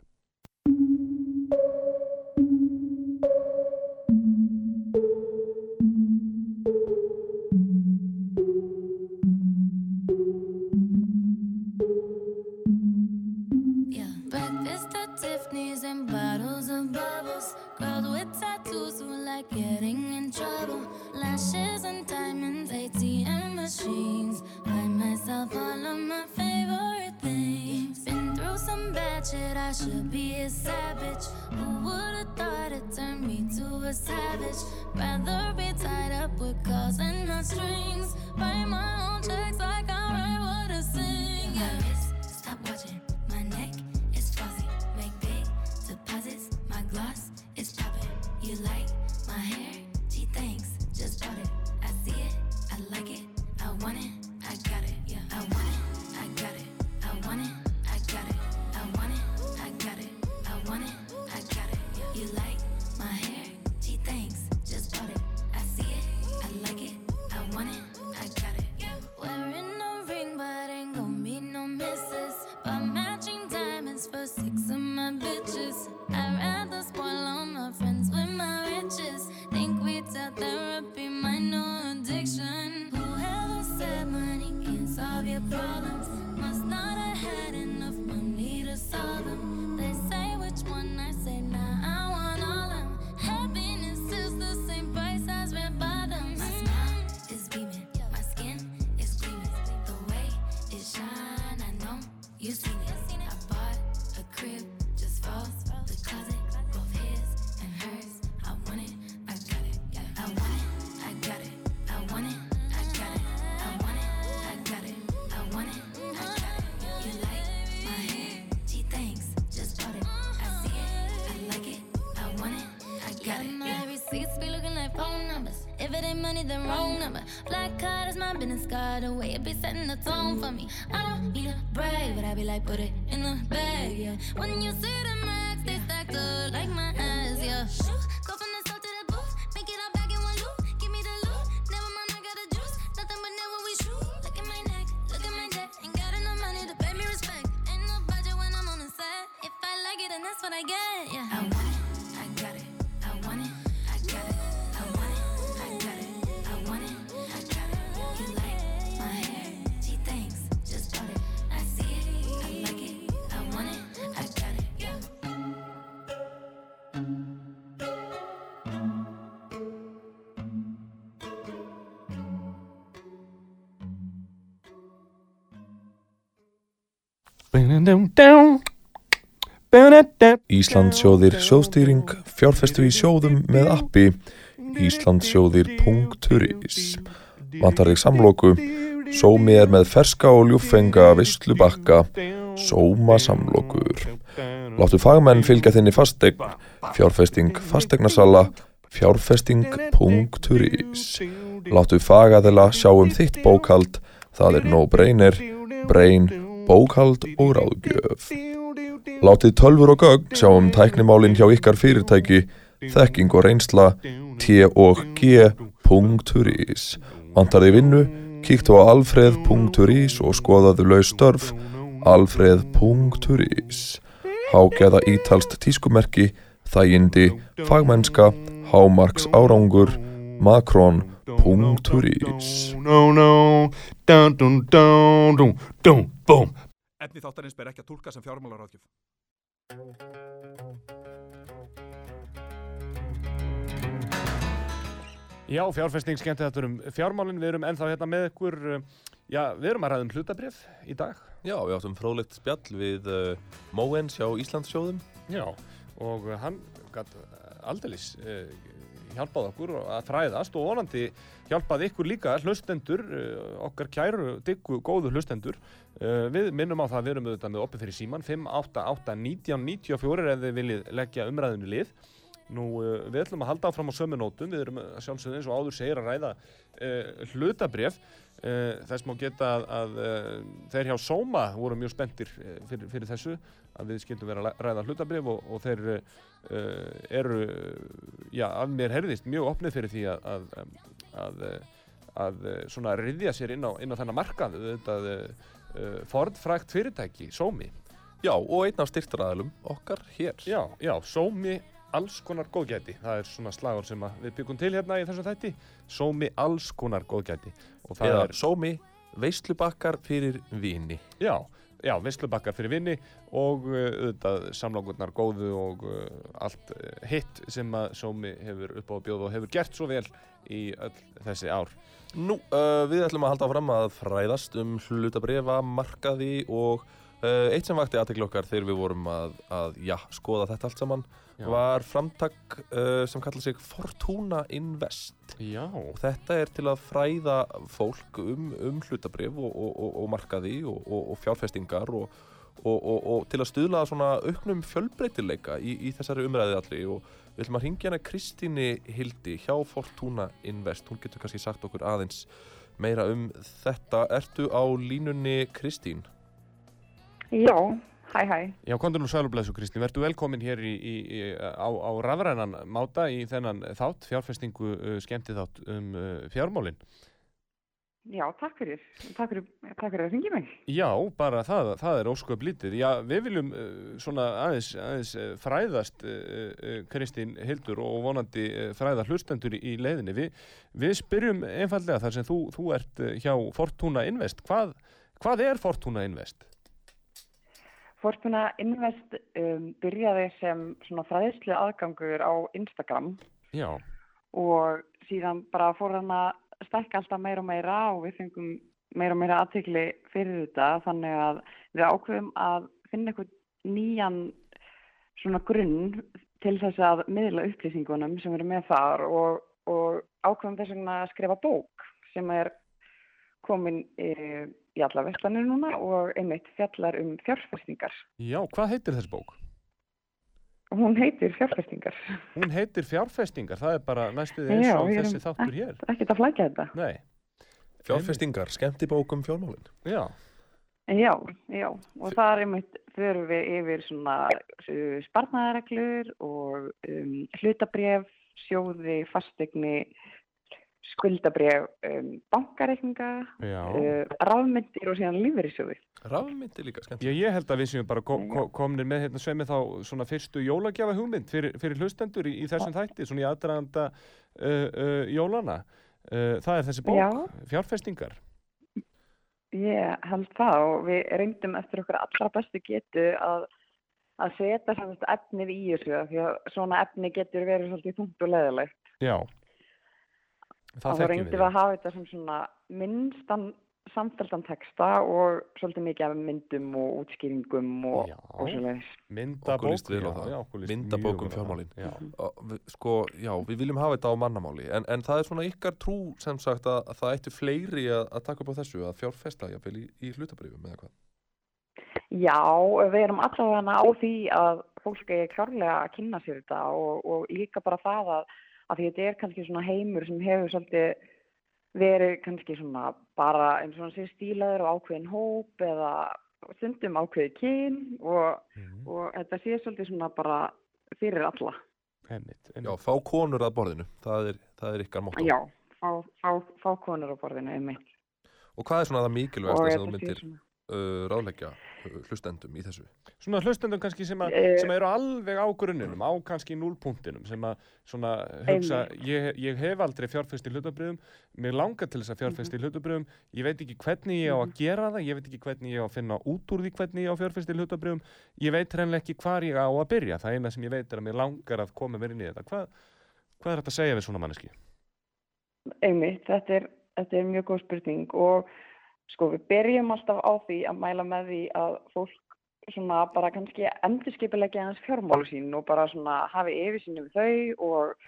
You like my hair? The way it be setting the tone for me. I don't need a brag, but I be like, put it in the bag, yeah. When you Íslandsjóðir sjóðstýring fjárfestu í sjóðum með appi. Íslandsjóðir.is Vantar þig samloku. Sómi er með ferska og ljúffenga visslubakka Sóma samlokur Láttu fagmenn fylgja þinni fastegn Fjárfesting fastegnasala Fjárfesting.is Láttu fagaðela sjá um þitt bókald Það er no brainer Brain, bókald og ráðgjöf. Látið tölfur og gögn sjá um tæknimálin hjá ykkar fyrirtæki. Þekking og reynsla t-og-g.is Vantar þig vinnu? Kíktu á alfreð.is og skoðaðu laus störf. alfreð.is Hágeða ítalst tískumerki, þægindi, fagmennska, hámarks árangur, dun, búm. Efni þáttarins ber ekki að tólka sem fjármálaráðgjöf. Já, fjárfesting skemmti þetta um fjármálinn, við erum ennþá hérna með ykkur, uh, já, við erum að ræða um hlutabrif í dag. Já, við áttum fróðlegt spjall við uh, Móens hjá Íslandssjóðum Já, og uh, hann gætt aldeilis uh, hjálpað okkur að fræðast og vonandi hjálpað ykkur líka hlustendur, uh, okkar kæru, diggu, góðu hlustendur. Við minnum á það að við erum auðvitað með opið fyrir síman 588 19 94 ef þið viljið leggja umræðinu lið. Nú, uh, við ætlum að halda áfram á sömu nótum, við erum að sjálfsögðu eins og áður segir að ræða uh, hlutabref. Uh, þess má geta að, að uh, þeir hjá Sóma voru mjög spenntir uh, fyrir, fyrir þessu að við skildum vera að ræða hlutabrif og, og þeir eru, já, af mér herðist mjög opnið fyrir því að, að, að, að svona riðja sér inn á, inn á þennan markað, þetta Ford-frækt fyrirtæki, Sómi. Já, og einn af styrtaræðalum okkar hér Já, já, sómi alls konar góðgæti. Það er svona slagur sem við byggum til hérna í þessum þætti. Sómi alls konar góðgæti. Eða er, Sómi, veislubakkar fyrir vini já, já, veislubakkar fyrir vinni og uh, auðvitað samlangurnar góðu og uh, allt uh, hitt sem að sómi hefur upp á að bjóða og hefur gert svo vel í öll þessi ár. Nú, uh, við ætlum að halda fram að fræðast um hlutabrefa, markaði og eitt sem vakti aðtekli okkar þegar við vorum að, að já, skoða þetta allt saman Já. var framtak uh, sem kallar sig Fortuna Invest Já, og þetta er til að fræða fólk um, um hlutabref og, og, og, og markaði og, og, og fjárfestingar og, og til að stuðla svona auknum fjölbreytileika í, í þessari umræði allri og við ætlum að ringja hana Kristíni Hildi hjá Fortuna Invest hún getur kannski sagt okkur aðeins meira um þetta. Ertu á línunni Kristín? Já, hæ hæ. Já, kontur nú sælublesu Kristín, verður velkomin hér í, í, í, á, á rafrænan máta í þennan þátt, fjárfestingu uh, skemmti þátt um uh, fjármálin. Já, takk fyrir. Takk fyrir, takk fyrir að ringja mig. Já, bara það, það er ósköp lítið. Já, við viljum uh, svona aðeins, aðeins uh, fræðast uh, uh, Kristín Hildur og vonandi fræða hlustendur í, leiðinni. Vi, við spyrjum einfallega þar sem þú, þú ert hjá Fortuna Invest. Hvað, hvað er Fortuna Invest? Fortuna Invest um, byrjaði sem svona fræðislu aðgangur á Instagram Já, og síðan bara fór hann að stækka alltaf meira og meira og við fengum meira og meira aðtegli fyrir þetta þannig að við ákveðum að finna eitthvað nýjan svona grunn til þess að miðla upplýsingunum sem eru með þar og, og ákveðum þess að skrifa bók sem er komin í, í alla verslanir núna og einmitt fjallar um fjárfestingar. já, hvað heitir þessi bók? Hún heitir fjárfestingar. Hún heitir fjárfestingar, það er bara næstuð eins og við erum þessi þáttur hér. Ekkert að flækja þetta. Nei, Fjárfestingar, skemmti bókum fjármálin. já, Já, já, og þar einmitt förum við yfir svona sparnaðareglur og um, hlutabref, sjóði, fastegni, skuldabref, um, bankareikninga, já. uh, rafmyndir og síðan lífeyrissjóði. Rafmyndi líka, skemmti. Já, ég held að við séum bara ko ko komnir með hérna sveimi þá svona fyrstu jólagjafa hugmynd fyrir, fyrir hlustendur í, í þessum þætti, svona í aðdraganda uh, uh, jólana. Uh, það er þessi bók, Já. fjárfestingar. Ég held það og við reyndum eftir okkur allra bestu getu að, að setja efnið í þessu af því að svona efni getur verið svolítið þungt og leðilegt. Já, það þá reyndum við. að hafa þetta sem svona minnstan samfeldan texta og svolítið mikið af myndum og útskýringum og, og svoleiðis. Myndabók. Okkur líst vel á já, það. já, okkur líst Myndabók mjög um vel á það. fjármálin. Já, Og við- Sko, já, við viljum hafa þetta á mannamáli en, en það er svona ykkar trú sem sagt að, að það ættu fleiri að, að taka upp á þessu að fjárfesta jafnvel í, í hlutabrifum eða hvað Já, við erum allavega á því að fólk er klárlega að kynna sér þetta og, og líka bara það að, að því þetta er kannski svona heimur sem hefur svolítið verið kannski svona bara eins og hann sé stílaður á ákveðin hóp eða stundum ákveði kyn og, Mhm. og þetta sé svolítið svona bara fyrir alla. Einmitt, Já, einmitt. fá konur að borðinu, það er, það er ykkar motto. Já, fá, fá, fá konur á borðinu einmitt. Og hvað er svona það Og mikilvægast sem þú þetta sé myndir svona- uh, ráðleggja uh, hlustendum í þessu? Svona hlustendum kannski sem, að, Eh. sem eru alveg á grunninum, á kannski núlpunktinum, sem að svona hugsa, ég, ég hef aldrei fjárfest í hlutabriðum, mér langar til þess að fjárfest í hlutabriðum, ég veit ekki hvernig ég á að gera það, ég veit ekki hvernig ég á að finna út úr því hvernig ég á að fjárfest í hlutabriðum, ég veit hreinlega ekki hvar ég á að byrja, það eina sem ég veit er að mér langar að koma mér inn í þetta. Hvað, hvað er þetta að segja við svona manneski? Einmitt, þetta er, þetta er mjög góð spurning og sko við byrjum alltaf á því að mæla með því að fólk svona bara kannski endurskipilegja hans fjármálu sín og bara svona hafi yfirsýn yfir þau og,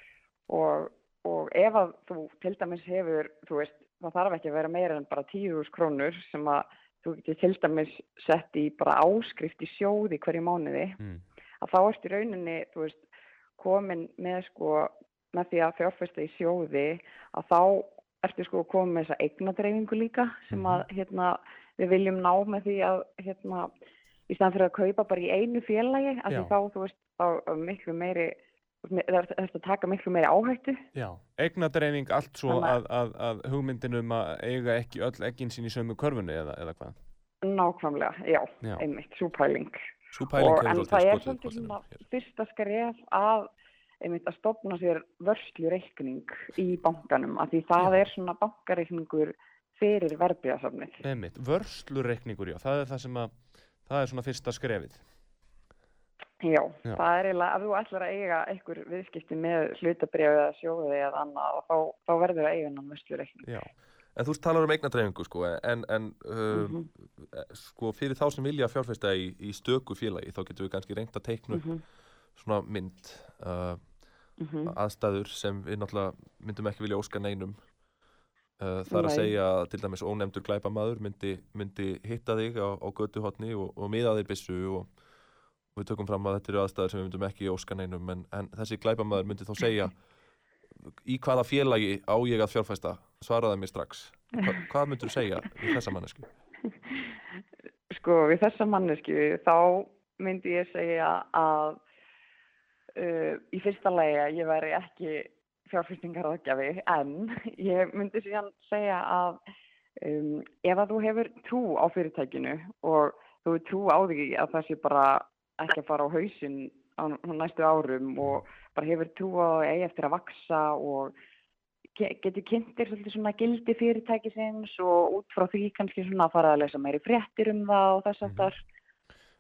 og, og ef að þú til dæmis hefur, þú veist, það þarf ekki að vera meira en bara 10.000 krónur sem að þú getur til dæmis sett í bara áskrift í sjóði hverju mánuði Mm. að þá ertu í rauninni, þú veist, komin með sko, með því að fjárfesta í sjóði, að þá ertu sko komin með þessa eignadreifingu líka sem að, hérna, við viljum ná með því að, hérna, í staðan fyrir að kaupa bara í einu félagi, að þá, þú veist, þá er miklu meiri, það er að taka miklu meiri áhættu. Já, eignadreifing allt svo að, að, að hugmyndin um að eiga ekki öll eggin sín í sömu körfunni eða, eða hvað? Nákvæmlega, já, Já. einmitt, súpæling. En það er svolítið svona fyrsta skref að einmitt að stopna sér vörslureikning í bankanum af því það er svona bankareikningur fyrir verðbíðasafnið. Einmitt, vörslureikningur, já, það er það sem að, það er svona fyrsta skrefið. Já, Já. það er eiginlega, ef þú ætlar að eiga einhver viðskipti með hlutabrjáð eða sjóði eða annað, þá, þá verður að eiga hann vörslureikning. Já, En þú talar um eignadreifingu sko, en, en uh, Mhm. sko, fyrir þá sem vilja fjárfesta í, í stöku félagi þá getum við kannski reynt að teikna upp Mhm. svona mynd uh, Mhm. aðstæður sem við náttúrulega myndum ekki vilja óska neinum uh, er að Nei. segja að til dæmis ónefndur glæpamaður myndi, myndi hitta þig á, á götuhotni og, og miða þig byssu og, og við tökum fram að þetta eru aðstæður sem við myndum ekki óska neinum en, en þessi glæpamaður myndi þá segja í hvaða félagi á ég að fjárfesta svaraði mér strax Hva, hvað myndur þú segja í þessa mannesku? Sko, við þessa mannesku, þá myndi ég segja að uh, í fyrsta lagi að ég væri ekki fjárfestingaráðgjafi, en ég myndi síðan segja að um, ef að þú hefur trú á fyrirtækinu og þú hefur trú á því að það sé bara ekki að fara á hausinn á næstu árum og bara hefur trú á að eigi eftir að vaksa og ge- getur kynntir svona gildi fyrirtækisins og út frá því kannski svona að fara að lesa meiri fréttir um það og þess aftar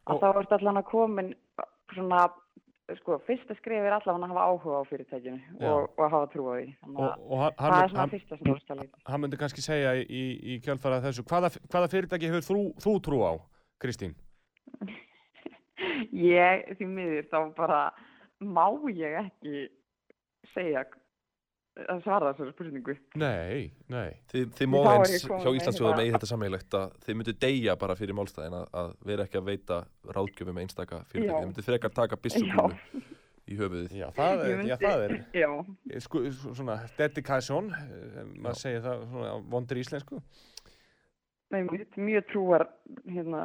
að Og- þá ertu allan að komin svona, sko, fyrsta skrif er allan að hafa áhuga á fyrirtækinu Já. og, og að hafa trú á því þannig og, og hann, það er svona hann, fyrsta sem þú að leita hann myndi kannski segja í, í kjálfara þessu, hvaða, hvaða fyrirtæki hefur þú, þú trú á, Kristín? ég, því miður, þá bara má ég ekki segja að svara þessari spurningu Nei, nei. Þið, þið er komin hjá með Íslandsjóðum þetta. eigi þetta sammeilegt að þið myndu deyja bara fyrir málstæðin að, að vera ekki að veita ráðgjöfum einstaka fyrirtæki. Já. Þið myndu frekar taka byssukúlu í höfuðið. Já, það er, já, það er já, sko, svona dedication, eh, maður segir það svona á vondur íslensku. einmitt, mjög trúar hérna,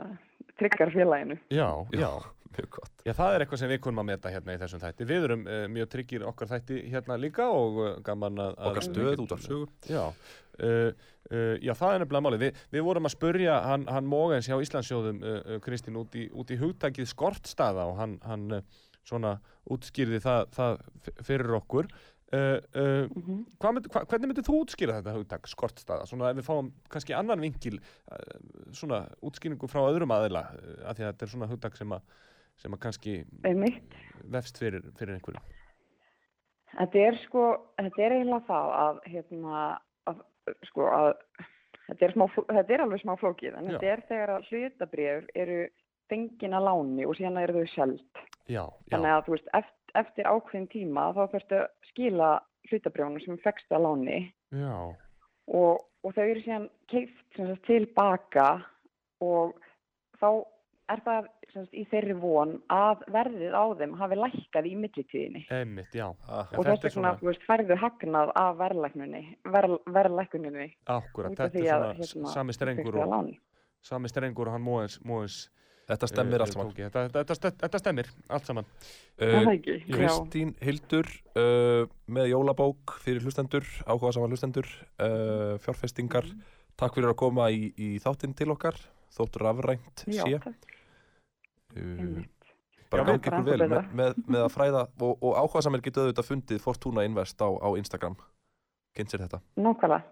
tryggar félaginu Já, Já. Mjög gott. Já, það er eitthvað sem við kunum að meta hérna í þessum þætti. Við erum uh, mjög tryggir okkar þætti hérna líka og uh, gaman að... Okkar stöð út af sögu. Já, uh, uh, já, það er nefnilega málið. Vi, við vorum að spurja hann, hann Mógens hjá Íslandsjóðum, Kristín, út í, út í hugtækið skortstaða og hann, hann uh, svona útskýrði það, það fyrir okkur. Uh, uh, Mhm. hvað mynd, hva, hvernig myndir þú útskýra þetta hugtæk, skortstaða? Svona ef við fáum kannski annan vinkil, uh, svona útskýringu frá öðrum aðila, uh, af því að þetta er svona hugtæk sem að, sem að kannski vefst fyrir, fyrir einhverju. Þetta er sko, þetta er eiginlega það að, hérna, að, sko, að, þetta er, smá, þetta er alveg smá flókið, en Já. þetta er þegar að hlutabrjöf eru fengin að láni og síðan eru þau sjálft. Já, já, Þannig að, þú veist, eftir, eftir ákveðin tíma þá að skila hlutabrjónu sem fegst að láni og, og þau eru síðan keift tilbaka og þá er það sem sagt, í þeirri von að verðið á þeim hafi lækkað í millitíðinni. einmitt, já. Ah, og þetta þess er svona- vegna, þú veist, færðu hagnað af verðlæknuninni, ver, verðlæknuninni Akkurat, þetta er að svona hérna, sami strengur og, sami strengur og hann móins, móins Þetta stemmir eh, allt saman. Þetta, þetta, þetta, þetta stemmir allt saman. Uh. Kristín Hildur uh, með jólabók fyrir hlustendur, áhuga saman hlustendur, uh, fjárfestingar. Mhm. Takk fyrir að koma í, í þáttinn til okkar, þótt rafrænt Já, sé. takk. Uh, Einmitt. bara gangi ykkur vel með, með, með að fræða og, og áhuga saman getur auðvitað fundið Fortuna Invest á, á Instagram. Kynnt sér þetta. Nákvæmlega.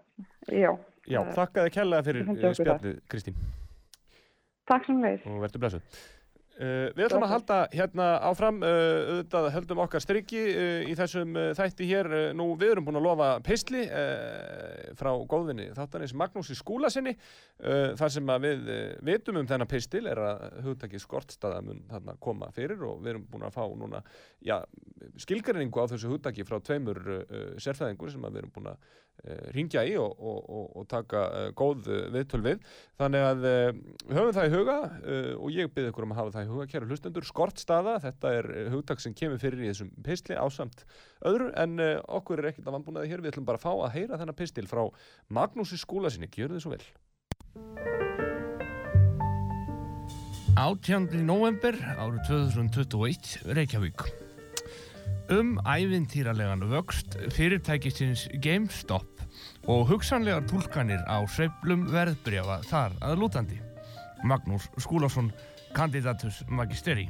Já. Já, þakka þið kærlega fyrir eh, spjallið, Kristín. Takk sem leið. og verður blessuð. Uh, við ætlum að halda hérna áfram, uh, auðvitað höldum okkar strikki uh, í þessum þætti hér. Nú við erum búin að lofa peisli uh, frá góðvinni þáttanins Magnúsi Skúlasinni. Uh, þar sem að við vitum um þennan peistil er að hugtakið skortstaða mun þarna koma fyrir og við erum búin að fá núna já, skilgreiningu á þessu hugtaki frá tveimur sérfæðingur sem að við erum búin að ringja í og, og, og, taka uh, góð uh, viðtöl við. Þannig að uh, höfum það í huga og ég byrði ykkur um að hafa það í huga, kæru hlustendur, skortstaða, þetta er hugtak sem kemur fyrir í þessum pistli ásamt öðru en okkur er ekkert að vannbúnaði hér, við ætlum bara að fá að heyra þennan pistil frá Magnúsi skúla sinni, gjör þið svo vel. 18. november árið 2021 Reykjavík um ævintýralegan vöxt fyrirtækisins GameStop og hugsanlegar túlkanir á sveiflum verðbrefa þar að lútandi. Magnús Skúlásson kandidatus magisteri.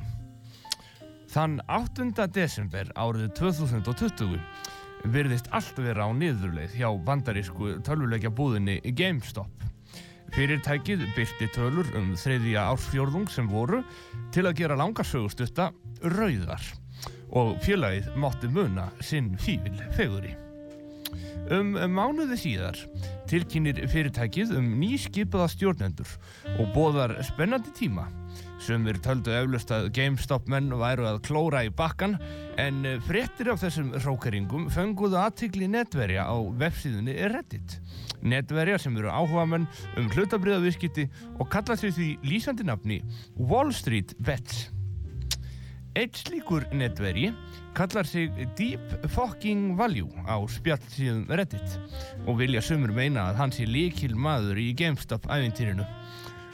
Þann 8. desember árið 2020 virðist allt vera á niðurleið hjá bandarísku tölvuleikja búðinni GameStop. Fyrirtækið byrti tölur um þriðja ársfjórðung sem voru til að gera langarsögustutta rauðar og félagið mátti muna sinn fífil feguri. Um mánuði síðar tilkynir fyrirtækið um nýskipaða stjórnendur og bóðar spennandi tíma. Sumir töldu eflust að GameStop menn væru að klóra í bakkan en fréttir af þessum hrókeringum fenguðu aðtikli netverja á vefsíðunni Reddit. Netverja sem eru áhugamenn um hlutabriðaviskiti og kalla sig því lýsandi nafni Wall Street Bets. Eitt slíkur netverji kallar sig Deep Fucking Value á spjallsíðum Reddit og vilja sumur meina að hann sé líkil maður í GameStop ævintýrinu.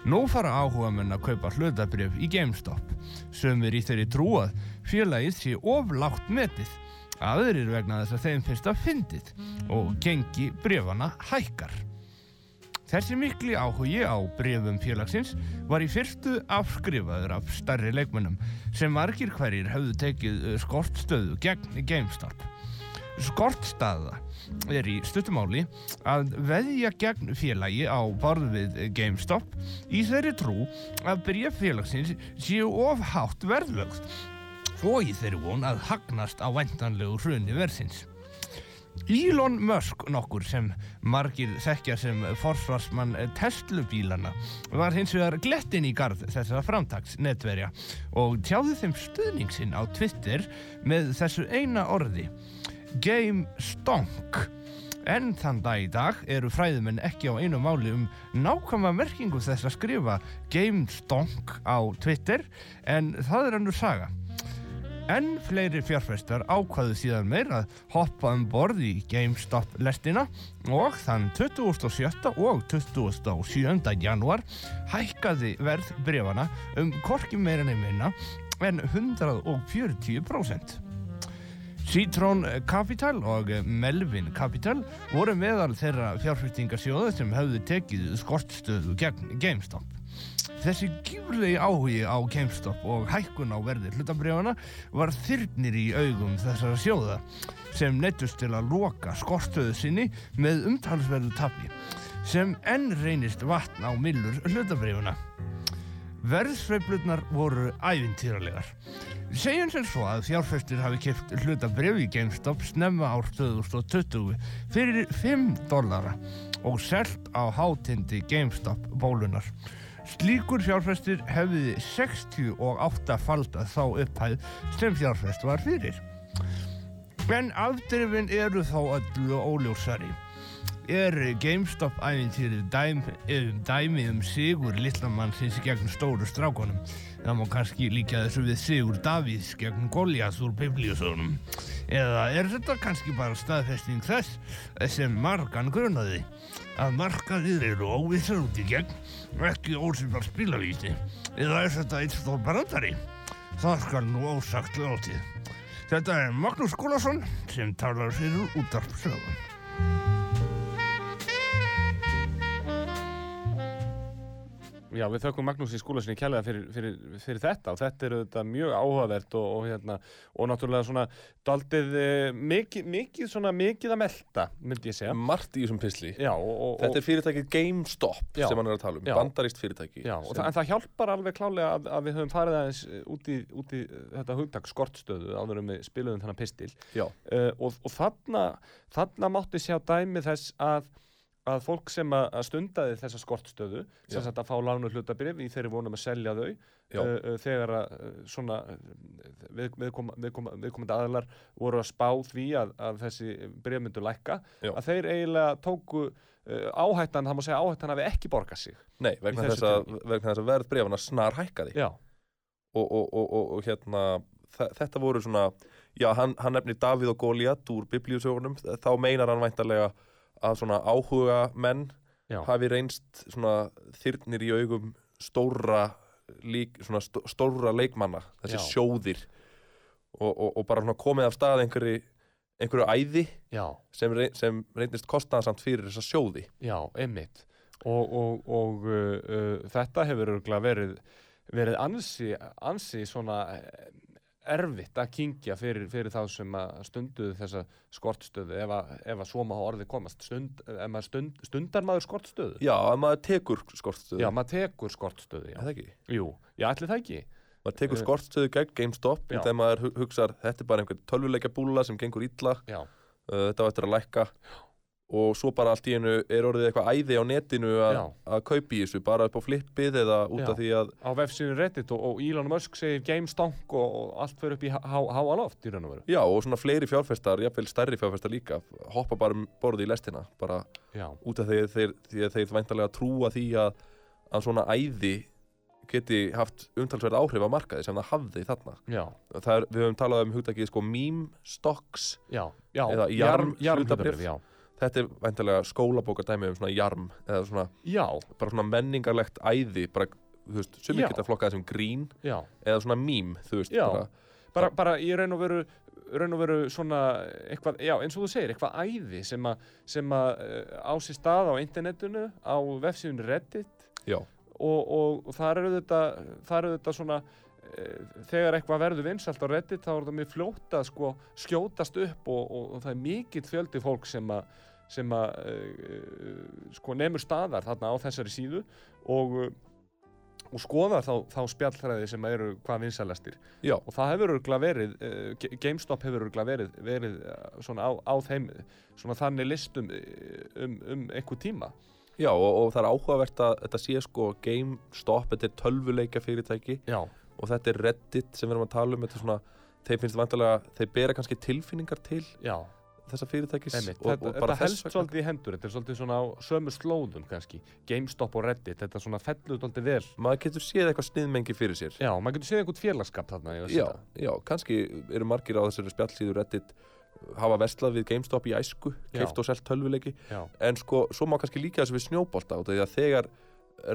Nú fara áhugamenn að kaupa hlutabrif í GameStop. Sumir í þeirri trúað félagið sé oflátt metið. Aðrir vegna þess að þeim finnst að fyndið og gengi brefana hækkar. Þessi mikli áhugi á brefum félagsins var í fyrstu afskrifaður af starri leikmönnum sem margir hverjir höfðu tekið eh, skortstöðu gegn GameStop. Skortstaða er í stuttumáli að veðja gegn félagi á borð við GameStop í þeirri trú að bref félagsins séu of hátt verðlögð og í þeirri von að hagnast á væntanlegu hrunni verðsins. Elon Musk nokkur sem margir þekkja sem forsvarsmann Tesla-bílana var hins vegar glettin í garð þessara framtags netverja og tjáði þeim stuðning sinn á Twitter með þessu eina orði Game Stonk En þann dag í dag eru fræðumenn ekki á einu máli um nákvæma merkingu þess að skrifa Game Stonk á Twitter en það er annur saga. En fleiri fjárfestar ákvaðu síðan meir að hoppa um borð í GameStop lestina og þann 27. og 27. januar hækkaði verð brefana um korki meira nefnina en 140%. Citrón Capital og Melvin Capital voru meðal þeirra fjárfestingasjóða sem höfðu tekið skortstöðu gegn GameStop. Þessi gífurlegi áhugi á GameStop og hækkun á verði hlutabrjána var þyrnir í augum þessara sjóða sem neittust til að loka skortstöðu sinni með umtalsverðu tapi sem enn reynist vatn á millur hlutabrjána. Verðsveiflurnar voru ævintýralegar. Segjum sem svo að fjárfestir hafi kæft hlutabrif í GameStop snemma ár 2020 fyrir 5 dollara og selt á hátindi GameStop bólunar. Slíkur fjárfestir hefði 68 falda þá upphæð sem fjárfest var fyrir. En afdrifin eru þá öllu óljósari. er GameStop æfintýrið dæmi, dæmi um sigur lillamannsins gegn stóru strákonum. Það má kannski líka þessu við sigur Davíðs gegn Goliath úr biblíusögunum. Eða er þetta kannski bara staðfesting þess sem margan grunaði að markaðir eru óvissar út í gegn og ekki ósynbar spilavísi eða er þetta eitt stór barandari? Það skal nú ósagt látið. Þetta er Magnús Skúlason sem talar fyrir útarpsögun. Já, við þökkum Magnúsi Skúlasinni kærlega fyrir, fyrir, fyrir þetta og þetta er auðvitað mjög áhugavert og, og, hérna, og náttúrulega svona daldið eh, mikið, mikið svona mikið að melta, myndi ég segja. Margt í þessum pisli. Já, og, Þetta er fyrirtækið GameStop Já. sem hann er að tala um, Já. bandarist fyrirtæki. Já, sem, en það hjálpar alveg klálega að, að við höfum farið aðeins eh, út í, út í þetta hugtak skortstöðu áður en við spiluðum þennan pistil Já. uh, og, og þarna, þarna mátti sjá dæmi þess að, að fólk sem að, að stundaði þessa skortstöðu sem sagt að fá lánu hlutabrif í þeirri vonum að selja þau uh, uh, þegar að uh, svona við, viðkoma, viðkoma, viðkomandi aðlar voru að spá því að, að þessi brif myndu lækka Já. að þeir eiginlega tóku áhættan, það má segja áhættan hafi ekki borgað sig Nei, vegna þess, að, vegna þess að verð brefana snar hækkaði. Já, Og, og, og, og, og hérna, þetta voru svona, já, hann, hann nefnir Davíð og Góliat úr biblíusögunum, þá meinar hann væntanlega að svona áhuga menn Já. hafi reynst svona þyrnir í augum stóra, lík, svona stó, stóra leikmanna, þessi Já. sjóðir og, og, og bara svona komið af stað einhverju, einhverju æði sem, rey, sem reyndist kostnaðsamt fyrir þessa sjóði. já, einmitt og, og, og uh, uh, þetta hefur örugglega verið verið ansi, ansi svona erfitt að kingja fyrir, fyrir þá sem að stunduðu þessa skortstöðu ef að, ef að svo má orðið komast stund, ef maður stund, stundar maður skortstöðu Já, að maður tekur skortstöðu. já, maður tekur skortstöðu já. Það ekki? jú, já, ætli það ekki maður tekur Eh, skortstöðu gegn GameStop já. og þegar maður hu- hugsar þetta er bara einhver tölvuleikja búla sem gengur illa já, uh, þetta var eftir að lækka og svo bara allt í einu er orðið eitthvað æði á netinu að, kaupi þessu bara upp á flippið eða út af því að á vefsíðun Reddit og, og Elon Musk segir GameStonk og, og allt fyrir upp í há, há- háa loft í raun og veru. Já og svona fleiri fjárfestar, jafnvel stærri fjárfestar líka hoppa bara um borðið í lestina bara já, út af því að þeir, að þeir væntalega trúa því að, að svona æði geti haft umtalsverð áhrif á markaði sem það hafði þarna. Er, við höfum talað um hugtakið sko meme stocks já, já Eða jarm jarm hlutabréf. Þetta er væntalega skólabókardæmi um svona jarm eða svona, já, bara svona menningarlegt æði bara, þú veist, sumir Já. geta flokkað sem grín já. eða svona mím, þú veist bara, bara, bara í raun og veru raun og veru svona eitthvað, já eins og þú segir, eitthvað æði sem að sem að uh, á sér stað á internetinu, á vefsíðun Reddit og, og, og þar eru þetta þar eru þetta svona þegar eitthvað verður vinsalt á Reddit þá er þetta mjög fljótt að sko skjótast upp og, og, og það er mikill fjöldi fólk sem að sem að uh, sko nemur staðar þarna á þessari síðu og og skoðar þá, þá spjallræði sem eru hvað vinsalastir já, og það hefur örgulega verið GameStop hefur örgulega verið, verið svona á, á þeim svona þannig listum um, um einhver tíma. Já og, og það er áhugavert að þetta sé sko GameStop, þetta er tölvuleikja fyrirtæki já, og þetta er Reddit sem við erum að tala um þetta svona, þeir finnst vantilega þeir bera kannski tilfinningar til já, þessa fyrirtækis einmitt og, þetta, og bara þetta þess helst svolítið í hendur þetta er svolítið svona á sömu slóðum kannski GameStop og Reddit, þetta svona fellur svolítið vel. Maður getur séð eitthvað sniðmengi fyrir sér. Já, maður getur séð einhvern félagskap þarna já, þetta. já, kannski eru margir á þessari spjallsíðu Reddit hafa vestlað við GameStop í æsku keift og selt tölvuleiki. En sko, svo má kannski líka þessu við að þegar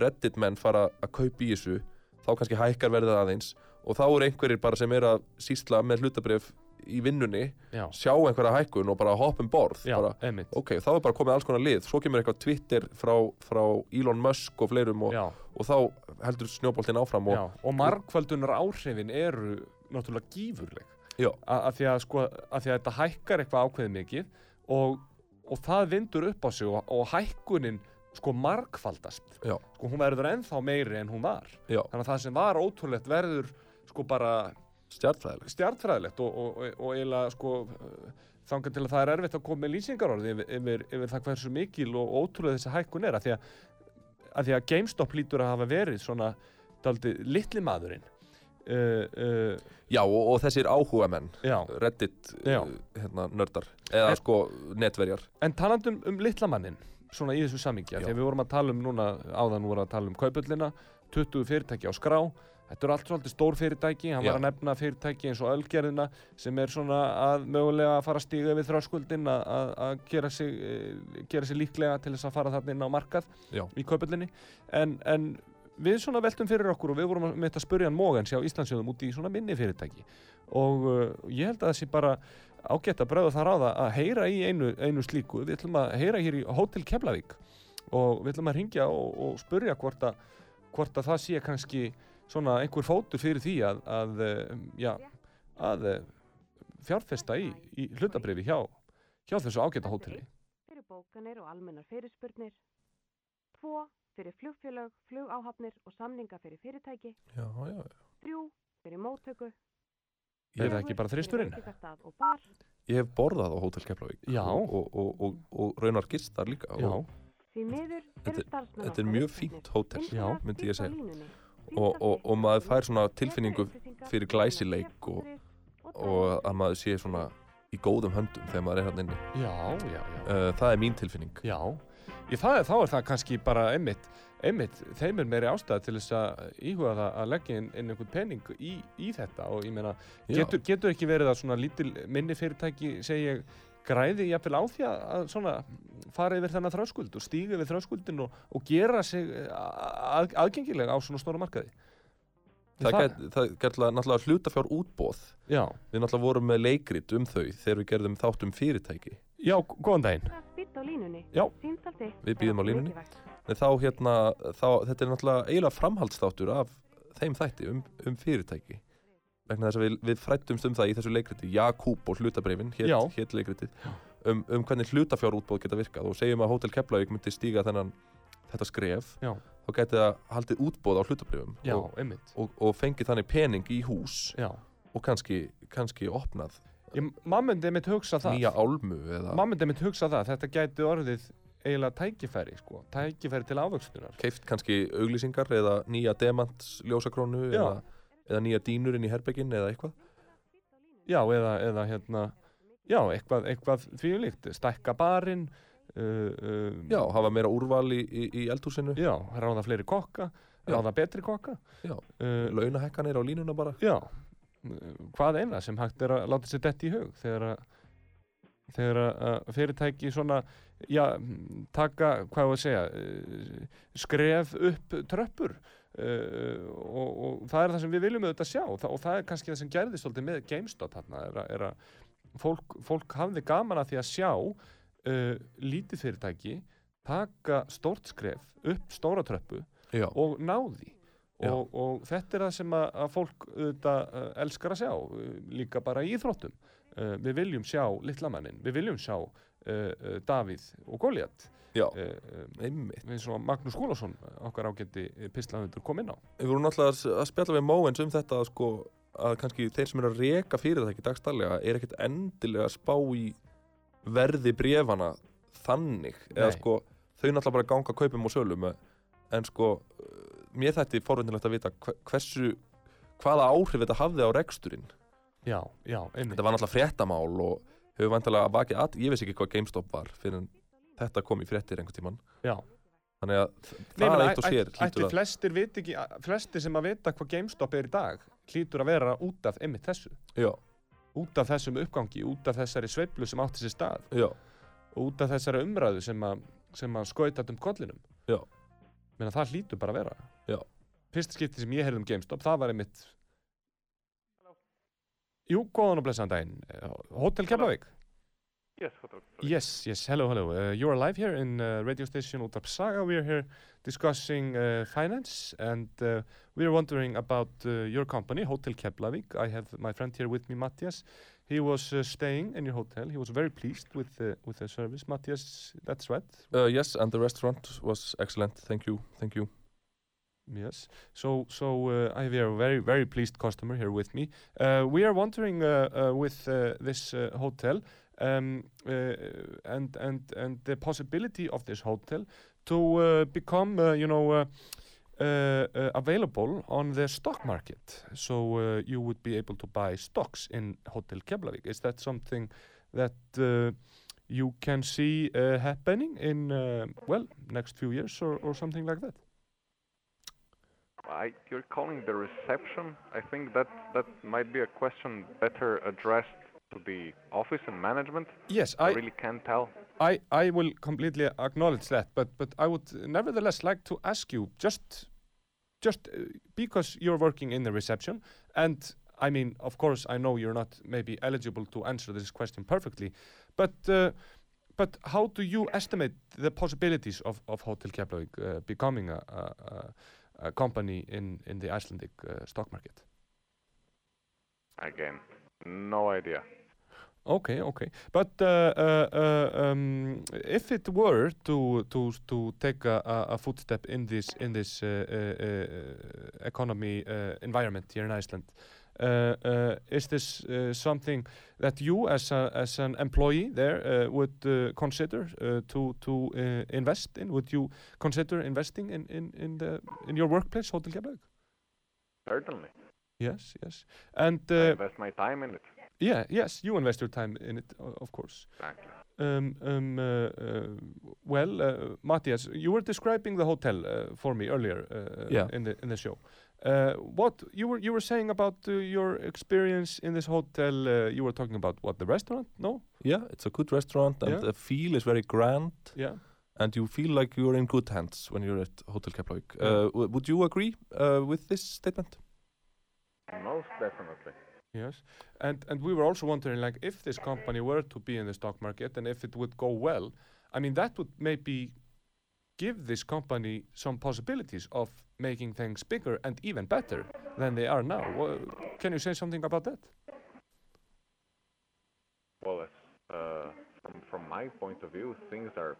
Reddit menn fara að kaupa í þessu þá kannski hækkar verðið aðeins og þá eru einhverjir bara sem er að sísla með hlutabrif í vinnunni já, sjá einhverja hækkun og bara hoppa um borð já, bara, ok, þá er bara komið alls konar lið. Svo kemur eitthvað Twitter frá, frá Elon Musk og fleirum og, og þá heldur snjóboltinn áfram og og margföldunar áhrifin eru náttúrulega gífurleg. Já. A- að því sko, því að þetta hækkar eitthvað ákveðið mikið og, og það vindur upp á sig og, og hækkunin sko margfaldast Já. sko hún verður ennþá meiri en hún var Já. þannig að það sem var ótrúlegt verður sko bara stjartfræðilegt stjartfræðilegt og, og, og, og eiginlega sko þangar til að það er erfitt að koma með lýsingarorði yfir, yfir, yfir það hversu mikil og ótrúlega þessi hækkun er að því að, að því að GameStop lítur að hafa verið svona daldi litli maðurinn uh, uh, Já, og, og þessir áhuga menn, já, Reddit Já. uh, hérna, nördar, eða En- sko netverjar. en talandum um litla mannin svona í þessu samingja, Já. þegar við vorum að tala um núna áðan vorum að tala um kaupullina 20 fyrirtæki á skrá þetta eru allt svolítið stór fyrirtæki, hann Já. var að nefna fyrirtæki eins og Ölgerðina sem er svona að mögulega að fara að stíga við þröskuldin að, að, gera, sig, eh, gera sig líklega til þess að fara þarna inn á markað Já. í kaupullinni en, en við svona veltum fyrir okkur og við vorum með þetta spurjan Mógans hjá Íslandsjóðum út í svona minni fyrirtæki og uh, ég held að það sé bara ágætt að bröða þar á það að heyra í einu, einu slíku, við ætlum að heyra hér í Hotel Keflavík og við ætlum að ringja og, og spurja hvort að, hvort að það sé kannski svona einhver fótur fyrir því að, að, eh, já, að eh, fjárfesta í, í hlutabrifi hjá, hjá þessu ágæta hóteli. fyrir bókanir og almennar fyrirspurnir. 2. Fyrir flugfélög, flugáhafnir og samninga fyrir fyrirtæki. Já, já, 3. Fyrir móttöku. Er það ekki bara þristurinn? Ég hef borðað á Hótel Keflavík Já. og, og, og, og, raunar gist þar líka Já, Því miður Þetta eru er- starfsmenn þetta er mjög fínt hótel, Já, myndi ég segja. línunni. Og- og- og maður fær svona tilfinningu fyrir á glæsileik og- að maður sé svona í góðum höndum þegar maður er hann inni. já, já, já. Uh, það er mín tilfinning. Já, ég, það, þá er það kannski bara einmitt, einmitt, þeim er meiri ástæða til þess að íhuga það að leggja inn, inn einhvern pening í, í þetta og ég meina, getur, getur ekki verið að svona lítil minni fyrirtæki, segi ég, græði jafnvel á því að, svona fara yfir þennan þröskuld og stíga yfir þröskuldin og, og gera sig að, aðgengilega á svona stóra markaði. Það, það, get, það gætla náttúrulega hlutafjár útbóð. Já, Við náttúrulega vorum með leikrit um þau þegar við gerðum þátt um fyrirtæki. Já, góðan daginn. Það býtt á línunni. Já. Við bíðum á línunni. þá hérna, þá, þetta er náttúrulega eiginlega framhaldsþáttur af þeim þætti um, um fyrirtæki. Vegna þess að við, við frættumst um það í þessu leikriti, Jakub og hétt hét leikritið, um, um hvernig hlutafjárútbóð geta virkað og segjum að Hótel Keflavík myndi stíga þennan þetta skref, Já. þá geti það haldið útbóð á hlutabrifum Já, og, einmitt. og, og fengið þannig pening í hús Já. og kannski, kannski opnað Myndi mitt hugsa það. nýja álmu eða Mamma myndi mitt hugsa það, þetta gæti orðið eiginlega tækifæri, sko, tækifæri til ávöxtunar. keift kannski auglýsingar eða nýja demants ljósakrónu eða, eða nýja dínur inn í herbyggin eða eitthvað. Já, eða, eða hérna, já, eitthvað, eitthvað því um líkt, stækka barinn, uh, uh, Já, hafa meira úrval í, í, í eldhúsinu, já, ráða fleiri kokka, ráða betri kokka, Já. uh, launahekkanir á línuna bara. já, hvað eina sem hægt er að láta sér detti í hug þegar að, þegar að fyrirtæki svona, já, taka, hvað var að segja, uh, skref upp tröppur uh, og, og það er það sem við viljum auðvitað sjá og það, og það er kannski það sem gerðist svolítið með GameStop þarna, er, að- er að fólk, fólk hafði gaman að því að sjá uh, lítið fyrirtæki taka stórt skref upp stóra tröppu Já, og náði. Og, og þetta er það sem að, að fólk auðvitað uh, elskar að sjá uh, líka bara í íþróttum. Uh, við viljum sjá litlamannin, við viljum sjá uh, uh, Davíð og Góliat já, einmitt. við svo Magnús Skúlason okkar ágætti pislahundur kom inn á. Við vorum náttúrulega að spjalla við Móens um þetta sko, að kannski þeir sem eru að reka fyrirtæki dagstallega er ekkert endilega að spá í verði brefana þannig. Eða Nei. sko þau náttúrulega bara ganga kaupum og sölum eh, en sko eh, mér þætti forvindilegt að vita hve- hversu hvaða áhrif þetta hafði á reksturinn. Já, já, einmitt. Þetta var náttúrulega fréttamál og hefur vantilega vakið að ég veist ekki hvað GameStop var fyrir en þetta kom í fréttir einhvern tíman Já. þannig að það menn, eitt og sér ætti flestir ekki, flestir sem að vita hvað GameStop er í dag hlýtur að vera út af einmitt þessu. Já, út af þessum uppgangi, út af þessari sveiflu sem átti sér stað. Já, og út af þessari umræðu sem að, að skautat um kollinum. Já. Menna, það hlýtur bara að vera. Fyrsta skipti sem ég heyrði um GameStop það var einmitt Jú, góðan og blessaðan daginn Eh, Hotel Keflavík Yes, Hotel. Yes, yes, hello, hello. Uh, you're live here in uh, radio station Utarp Saga. We're here discussing uh, finance and uh, we're wondering about uh, your company, Hotel Keflavik. I have my friend here with me, Matthias. He was uh, staying in your hotel. He was very pleased with the, with the service. Matthias, that's right? Uh, yes, and the restaurant was excellent. Thank you, thank you. Yes. So, so uh, I have a very, very pleased customer here with me. Uh, we are wondering uh, uh, with uh, this uh, hotel um, uh, and and and the possibility of this hotel to uh, become, uh, you know, uh, uh, uh, available on the stock market. So uh, you would be able to buy stocks in Hotel Keflavik. Is that something that uh, you can see uh, happening in, uh, well, next few years or, or something like that? I, you're calling the reception. I think that that might be a question better addressed to the office and management. Yes, I I, really can't tell. I, I will completely acknowledge that, but, but I would nevertheless like to ask you just, just uh, because you're working in the reception, and I mean, of course, I know you're not maybe eligible to answer this question perfectly, but uh, but how do you estimate the possibilities of, of Hotel Keflavik uh, becoming a, a, a, a company in, in the Icelandic uh, stock market? Again, no idea. Okay, okay. But uh, uh, uh, um, if it were to to to take a, a footstep in this in this uh, uh, uh, economy uh, environment here in Iceland, uh, uh, is this uh, something that you, as a, as an employee there, uh, would uh, consider uh, to to uh, invest in? Would you consider investing in in in the in your workplace, Hotel Keflavik? Certainly. Yes, yes. And I invest my time in it. yeah, yes, you invest your time in it, of course. Exactly. Um, um, uh, uh, well, uh, Matthias, you were describing the hotel uh, for me earlier uh, Yeah. in the in the show. Uh, what you were you were saying about uh, your experience in this hotel? Uh, you were talking about what the restaurant? No. Yeah, it's a good restaurant and Yeah. the feel is very grand Yeah. and you feel like you're in good hands when you're at Hotel Keflavik. Yeah. Uh, w- would you agree uh, with this statement? Most definitely. Yes. And and we were also wondering, like, if this company were to be in the stock market and if it would go well, I mean, that would maybe give this company some possibilities of making things bigger and even better than they are now. Wha can you say something about that? Well, uh, from, from my point of view, things are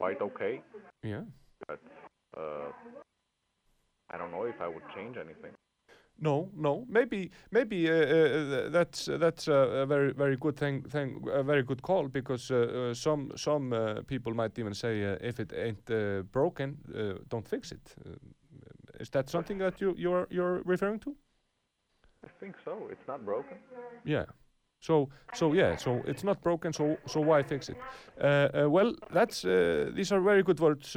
quite okay, Yeah. but uh, I don't know if I would change anything. No, no. Maybe, maybe uh, uh, that's that's a, very very good thing, thing, a very good call because uh, uh, some some uh, people might even say uh, if it ain't broken, don't fix it. Is that something that you you're you're referring to? I think so. It's not broken. Yeah. So so yeah. So it's not broken. So so why fix it? Uh, uh, well, that's uh, these are very good words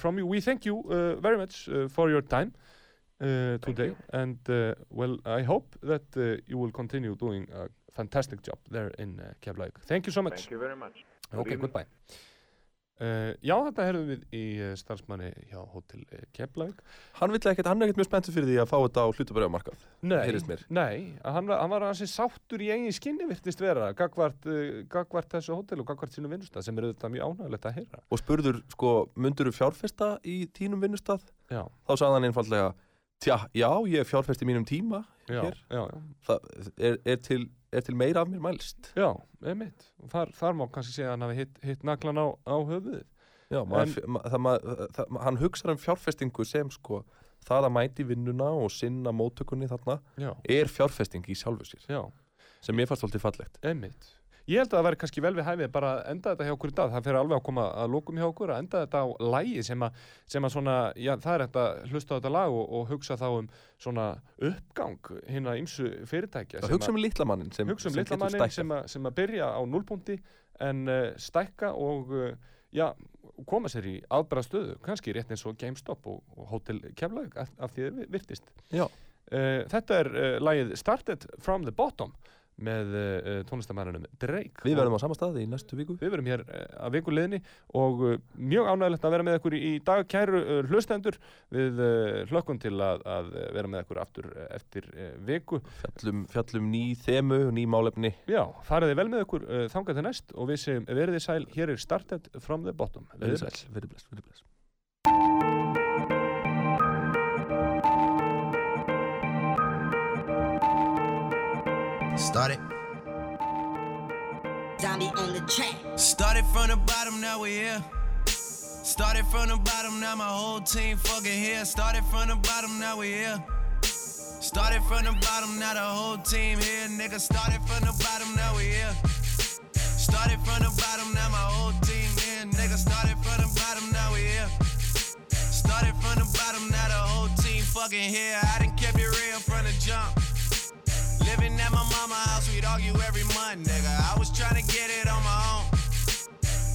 from you. We thank you very much for your time uh, today, and uh, well, I hope that uh, you will continue doing a fantastic job there in uh, Keflavík. Thank you so much. Thank you very much. Good Okay, goodbye. Uh, já, þetta herðum við í uh, starfsmanni hjá Hotel uh, Keflavík. Hann vill ekkert, hann er ekkert mjög spenntur fyrir því að fá þetta á hlutabrjámarkað. Nei, nei, hann, var- hann var hansi sáttur í eigin skinni virtist vera, gagvart, uh, gagvart þessu hótel og gagvart sínu vinnustad sem er auðvitað mjög ánægilegt að heyra. Og spurður, sko, mundur þú fjárfesta í tínum vinnustad? Já, Þá sagði hann einfallega, tja, já, ég er fjárfest í mínum tíma. já, Hér? já, já, Það er, er, til, er til meira af mér mælst. já, einmitt. Þar, þar má kannski segja að hann hafi hitt, hitt naglan á, á höfuðið. Já, maður, ma, það, ma, það, hann hugsar um fjárfestingu sem, sko, það að mæti vinnuna og sinna móttökunni þarna Já, er fjárfesting í sjálfu sér, já, sem ég fannst alltaf fallegt. einmitt. Ég held að það væri kannski vel við hæfið bara að enda þetta hjá okkur í dag. Það fer alveg að koma að lókum hjá okkur að enda þetta á lægi sem að, sem að svona, já, það er hægt að hlusta á þetta lag og, og hugsa þá um svona uppgang hinn að ymsu fyrirtækja. Það hugsa um lillamannin sem, hugsa um sem litla getur mannin stækkað. sem, að- sem að byrja á núlpunkti en uh, stækka og uh, já, koma sér í aðbara stöðu, kannski rétt eins og GameStop og, og Hotel Keflavík af, af því það virtist. Já. Uh, þetta er uh, lagið Started from the Bottom með uh, tónlistamærinum Drake. Við verðum á sama staði í næstu viku. Við verum hér uh, að vikuleginni og uh, mjög ánægilegt að vera með ykkur í, dag kæru hlustendur við hlökkum til að, að vera með ykkur aftur eftir viku Fjallum, fjallum ný þemu, ný málefni. Já, fariði vel með ykkur þangað til næst og við segjum verið þið sæl, hér er started from the bottom. Verið sæl, verið bless, verið bless. Started. Zombie on the track. Started from the bottom, now we here. Started from the bottom, now my whole team fucking here. Started from the bottom, now we here. Started from the bottom, now the whole team here. Nigga, started from the bottom, now we here. Started from the bottom, now my whole team here. Nigga, started from the bottom, now we here. Started from the bottom, now the whole team fucking here. I done my mama house, we'd argue every month, nigga. I was trying to get it on my own.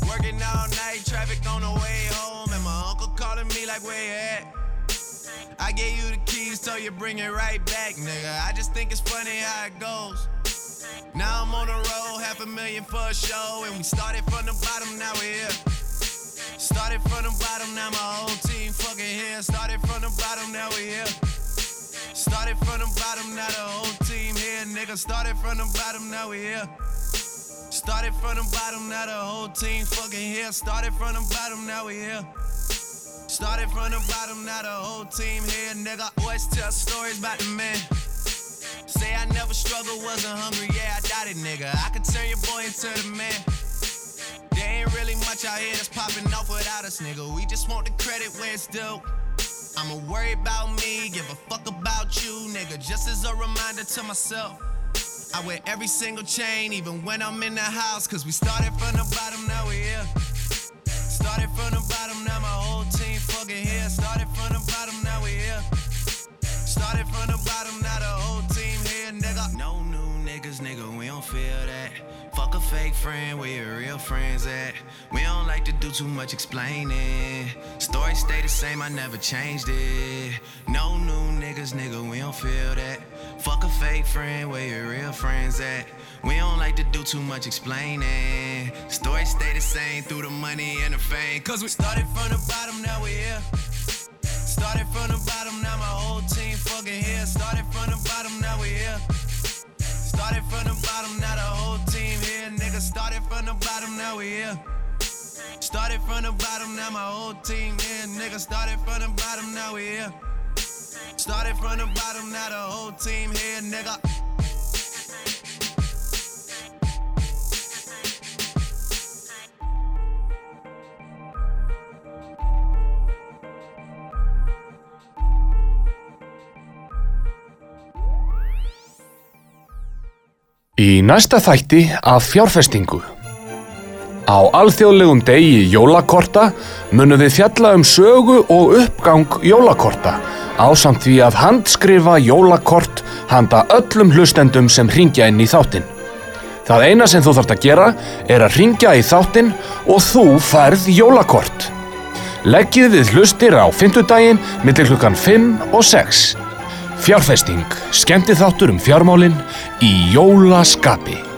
Working all night, traffic on the way home, and my uncle calling me like, where you at? I gave you the keys, so you bring it right back, nigga. I just think it's funny how it goes. Now I'm on the road, half a million for a show, and we started from the bottom, now we're here. Started from the bottom, now my whole team fucking here. Started from the bottom, now we're here. Started from the bottom, now the whole team here, nigga. Started from the bottom, now we here. Started from the bottom, now the whole team fucking here. Started from the bottom, now we here. Started from the bottom, now the whole team here, nigga. Always tell stories about the man. Say I never struggled, wasn't hungry, yeah, I doubt it, nigga. I could turn your boy into the man. There ain't really much out here that's popping off without us, nigga. We just want the credit where it's due. I'ma worry about me, give a fuck about you, nigga. Just as a reminder to myself. I wear every single chain, even when I'm in the house. Cause we started from the bottom, now we here. Started from the bottom, now my whole team fucking here. Started from the bottom, now we here. Started from the bottom, now the whole team here, nigga. No new niggas, nigga, fake friend, where your real friends at? We don't like to do too much explaining. Story stay the same, I never changed it. No new niggas, nigga, we don't feel that. Fuck a fake friend, where your real friends at? We don't like to do too much explaining. Story stay the same through the money and the fame. Cause we started from the bottom, now we here. Started from the bottom, now my whole team fucking here. Started from the bottom, now we here. Started from the bottom, now the whole now we here. Started from the bottom, now my whole team here. Nigga, started from the bottom, now we here. Started from the bottom, now the whole team here, nigga. Í næsta þætti af fjárfestingu. Á alþjóðlegum degi jólakorta munum við fjalla um sögu og uppgang jólakorta ásamt því að handskrifa jólakort handa öllum hlustendum sem ringja inn í þáttinn. Það eina sem þú þarft að gera er að ringja í þáttinn og þú færð jólakort. Leggið við hlustir á fimmtudaginn millir klukkan 5 og 6. Fjárfesting, skemmti þáttur um fjármálinn í jólaskapi.